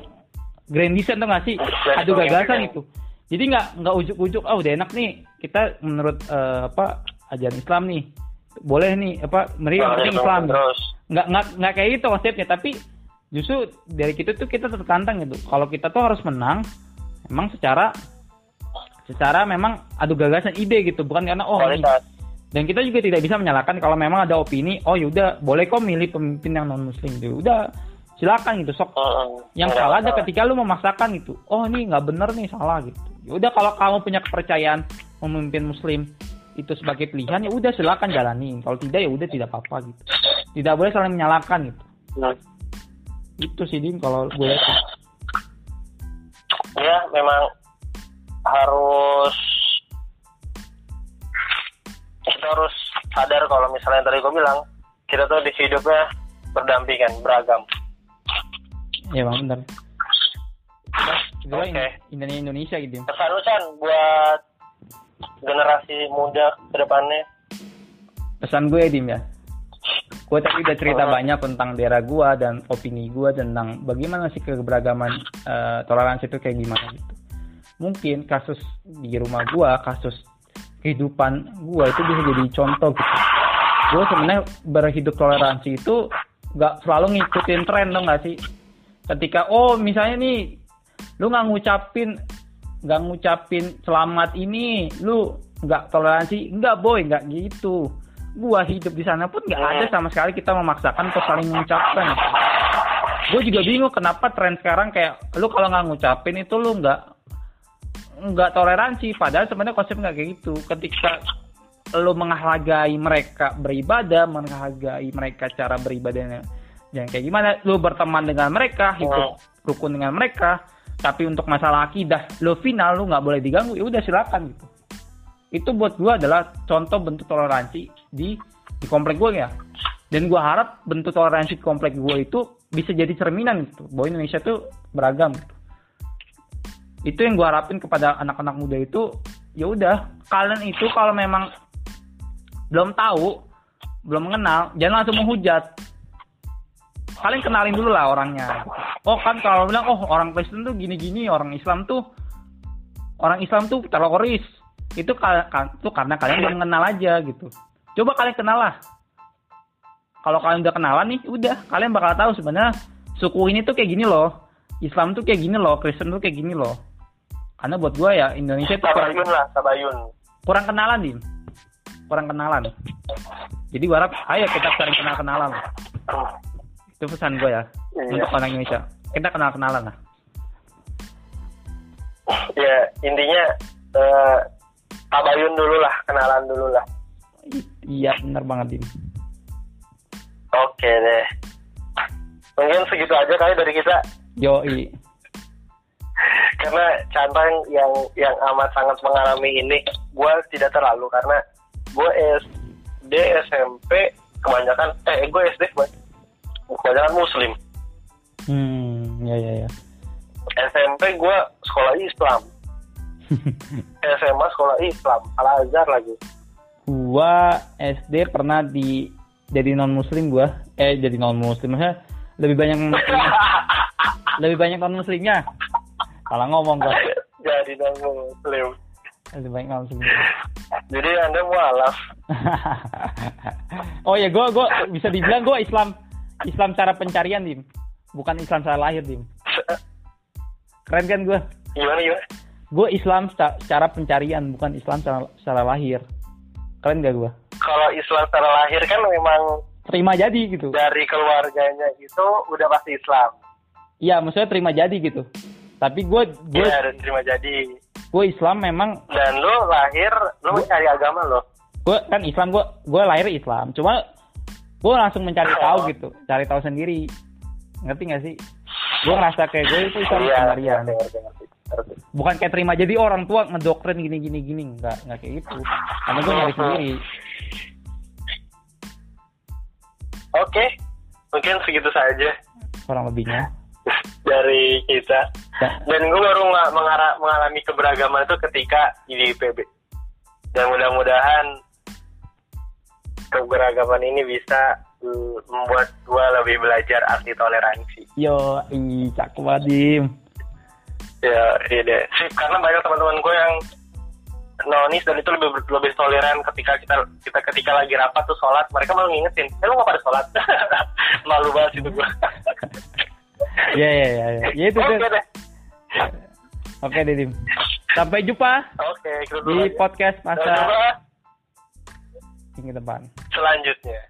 grandison tuh nggak sih? Adu gagasan ya. itu. Jadi nggak nggak ujuk-ujuk ah udah enak nih kita menurut eh, apa ajaran Islam nih boleh nih apa meri yang penting Islam. terus. Nggak nggak nggak kayak gitu konsepnya tapi justru dari kita tuh kita tertantang gitu. Kalau kita tuh harus menang emang secara secara memang adu gagasan ide gitu bukan karena oh ini. Dan kita juga tidak bisa menyalahkan kalau memang ada opini oh yaudah boleh kok milih pemimpin yang non muslim gitu udah silakan gitu sok. Heeh. yang Nggak salah ada ketika lu memaksakan gitu oh ini nggak bener nih salah gitu. Ya udah kalau kamu punya kepercayaan memimpin muslim itu sebagai pilihan ya udah silakan jalani. Kalau tidak ya udah tidak apa-apa gitu. Tidak boleh saling menyalahkan gitu. Hmm. itu sih dim kalau gue lihat ya memang harus kita harus sadar kalau misalnya tadi gue bilang kita tuh di hidupnya berdampingan beragam. Ya bang Itulah Oke. Indonesia Indonesia gitu. Pesan lu Chan buat generasi muda ke depannya. Pesan gue dim ya gue tadi udah cerita Oh. banyak tentang daerah gue dan opini gue tentang bagaimana sih keberagaman eh, toleransi itu kayak gimana gitu. Mungkin kasus di rumah gue kasus kehidupan gue itu bisa jadi contoh gitu. Gue sebenarnya berhidup toleransi itu nggak selalu ngikutin tren dong nggak sih? Ketika oh misalnya nih lu nggak ngucapin nggak ngucapin selamat ini lu nggak toleransi nggak boy nggak gitu gua hidup di sana pun nggak ada sama sekali kita memaksakan untuk saling mengucapkan. Gue juga bingung kenapa tren sekarang kayak lu kalau nggak ngucapin itu lu nggak nggak toleransi. Padahal sebenarnya konsep nggak kayak gitu. Ketika lu menghargai mereka beribadah menghargai mereka cara beribadahnya yang kayak gimana lu berteman dengan mereka hidup rukun dengan mereka tapi untuk masalah akidah lu final lu nggak boleh diganggu ya udah silakan gitu. Itu buat gua adalah contoh bentuk toleransi di di komplek gua ya. Dan gua harap bentuk toleransi di komplek gua itu bisa jadi cerminan gitu bahwa Indonesia tuh beragam gitu. Itu yang gua harapin kepada anak-anak muda itu ya udah kalian itu kalau memang belum tahu belum mengenal jangan langsung menghujat. Kalian kenalin dulu lah orangnya. Oh kan kalau bilang oh orang Kristen tuh gini-gini orang Islam tuh orang Islam tuh teroris. Itu karena kalian belum kenal aja gitu coba kalian kenal lah. Kalau kalian udah kenalan nih udah. Kalian bakal tahu sebenarnya suku ini tuh kayak gini loh. Islam tuh kayak gini loh. Kristen tuh kayak gini loh. Karena buat gua ya Indonesia tuh kurang, lah tabayun. Kurang kenalan dim kurang kenalan. Jadi harap ayo kita sering kenal kenalan itu pesan gue ya Iya. untuk orang Indonesia. Kita kenal kenalan lah. Ya intinya eh, tabayun dulu lah kenalan dulu lah iya bener banget dim oke deh. Mungkin segitu aja kali dari kita. Yoi. Karena contoh yang yang yang amat sangat mengalami ini gue tidak terlalu karena gue SD SMP kebanyakan eh gue SD kebanyakan muslim. Hmm ya ya ya. SMP gue sekolah Islam. SMA sekolah Islam Al Azhar lagi gua SD pernah di jadi non muslim gua. Eh jadi non muslim maksudnya lebih banyak lebih banyak non muslimnya salah ngomong gua. Jadi non muslim lebih banyak non muslim jadi anda mualaf. Oh ya gua gua bisa dibilang gua Islam Islam cara pencarian dim. Bukan Islam cara lahir dim. Keren kan gua? Gimana gimana? Gue Islam seca- secara pencarian bukan Islam secara, secara lahir keren gak gue kalau Islam secara lahir kan memang terima jadi gitu. dari keluarganya itu udah pasti Islam. Iya maksudnya terima jadi gitu. Tapi gue gue Iya, dan terima jadi. gue Islam memang dan lu lahir lu Gua- mencari agama lo gue kan Islam gue gue lahir Islam. Cuma gue langsung mencari Oh. tahu gitu cari tahu sendiri. Ngerti gak sih? Gue ngerasa kayak gue itu Islam iya pencarian ngerti, ngerti, ngerti, ngerti. Bukan kayak terima jadi orang tua ngedoktrin gini gini gini. Nggak nggak kayak gitu. Karena gue nyari sendiri. Oke mungkin segitu saja. Kurang lebihnya. Dari kita. Ya. dan gue baru nggak mengalami keberagaman itu ketika di IPB dan mudah-mudahan keberagaman ini bisa mm, membuat gue lebih belajar arti toleransi. Yo, i cakep banget, Dim. Ya, iya deh. Sip, karena banyak teman-teman gue yang nonis dan itu lebih lebih toleran ketika kita kita ketika lagi rapat tuh sholat mereka malah ngingetin eh lu nggak pada sholat malu banget itu gue Iya, iya, iya. iya. Ya itu oke deh Oke deh, Dim. Sampai jumpa oke kita di aja. podcast masa minggu depan. selanjutnya